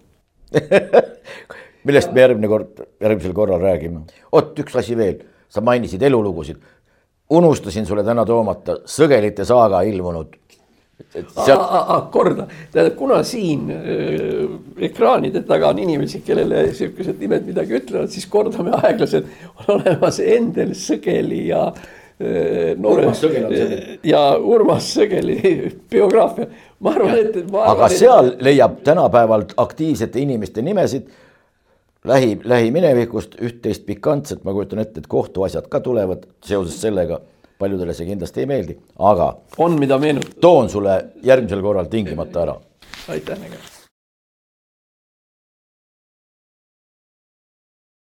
[SPEAKER 2] <laughs>
[SPEAKER 1] millest me järgmine kord, järgmisel korral räägime. oot, üks asi veel, sa mainisid elulugusid. Unustasin sulle täna toomata Sõgelite saaga ilmunud
[SPEAKER 2] Sealt... korda, tähendab, kuna siin äh, ekraanide taga on inimesi, kellele sihukesed nimed midagi ütlevad, siis kordame aeglaselt. on olemas Endel Sõgeli ja äh, noore ja Urmas Sõgeli <laughs> biograafia. ma arvan, et.
[SPEAKER 1] aga et... seal leiab tänapäeval aktiivsete inimeste nimesid lähi, lähiminevikust üht-teist pikantset, ma kujutan ette, et kohtuasjad ka tulevad seoses sellega paljudele see kindlasti ei meeldi, aga.
[SPEAKER 2] on, mida meenutada.
[SPEAKER 1] toon sulle järgmisel korral tingimata ära.
[SPEAKER 2] aitäh.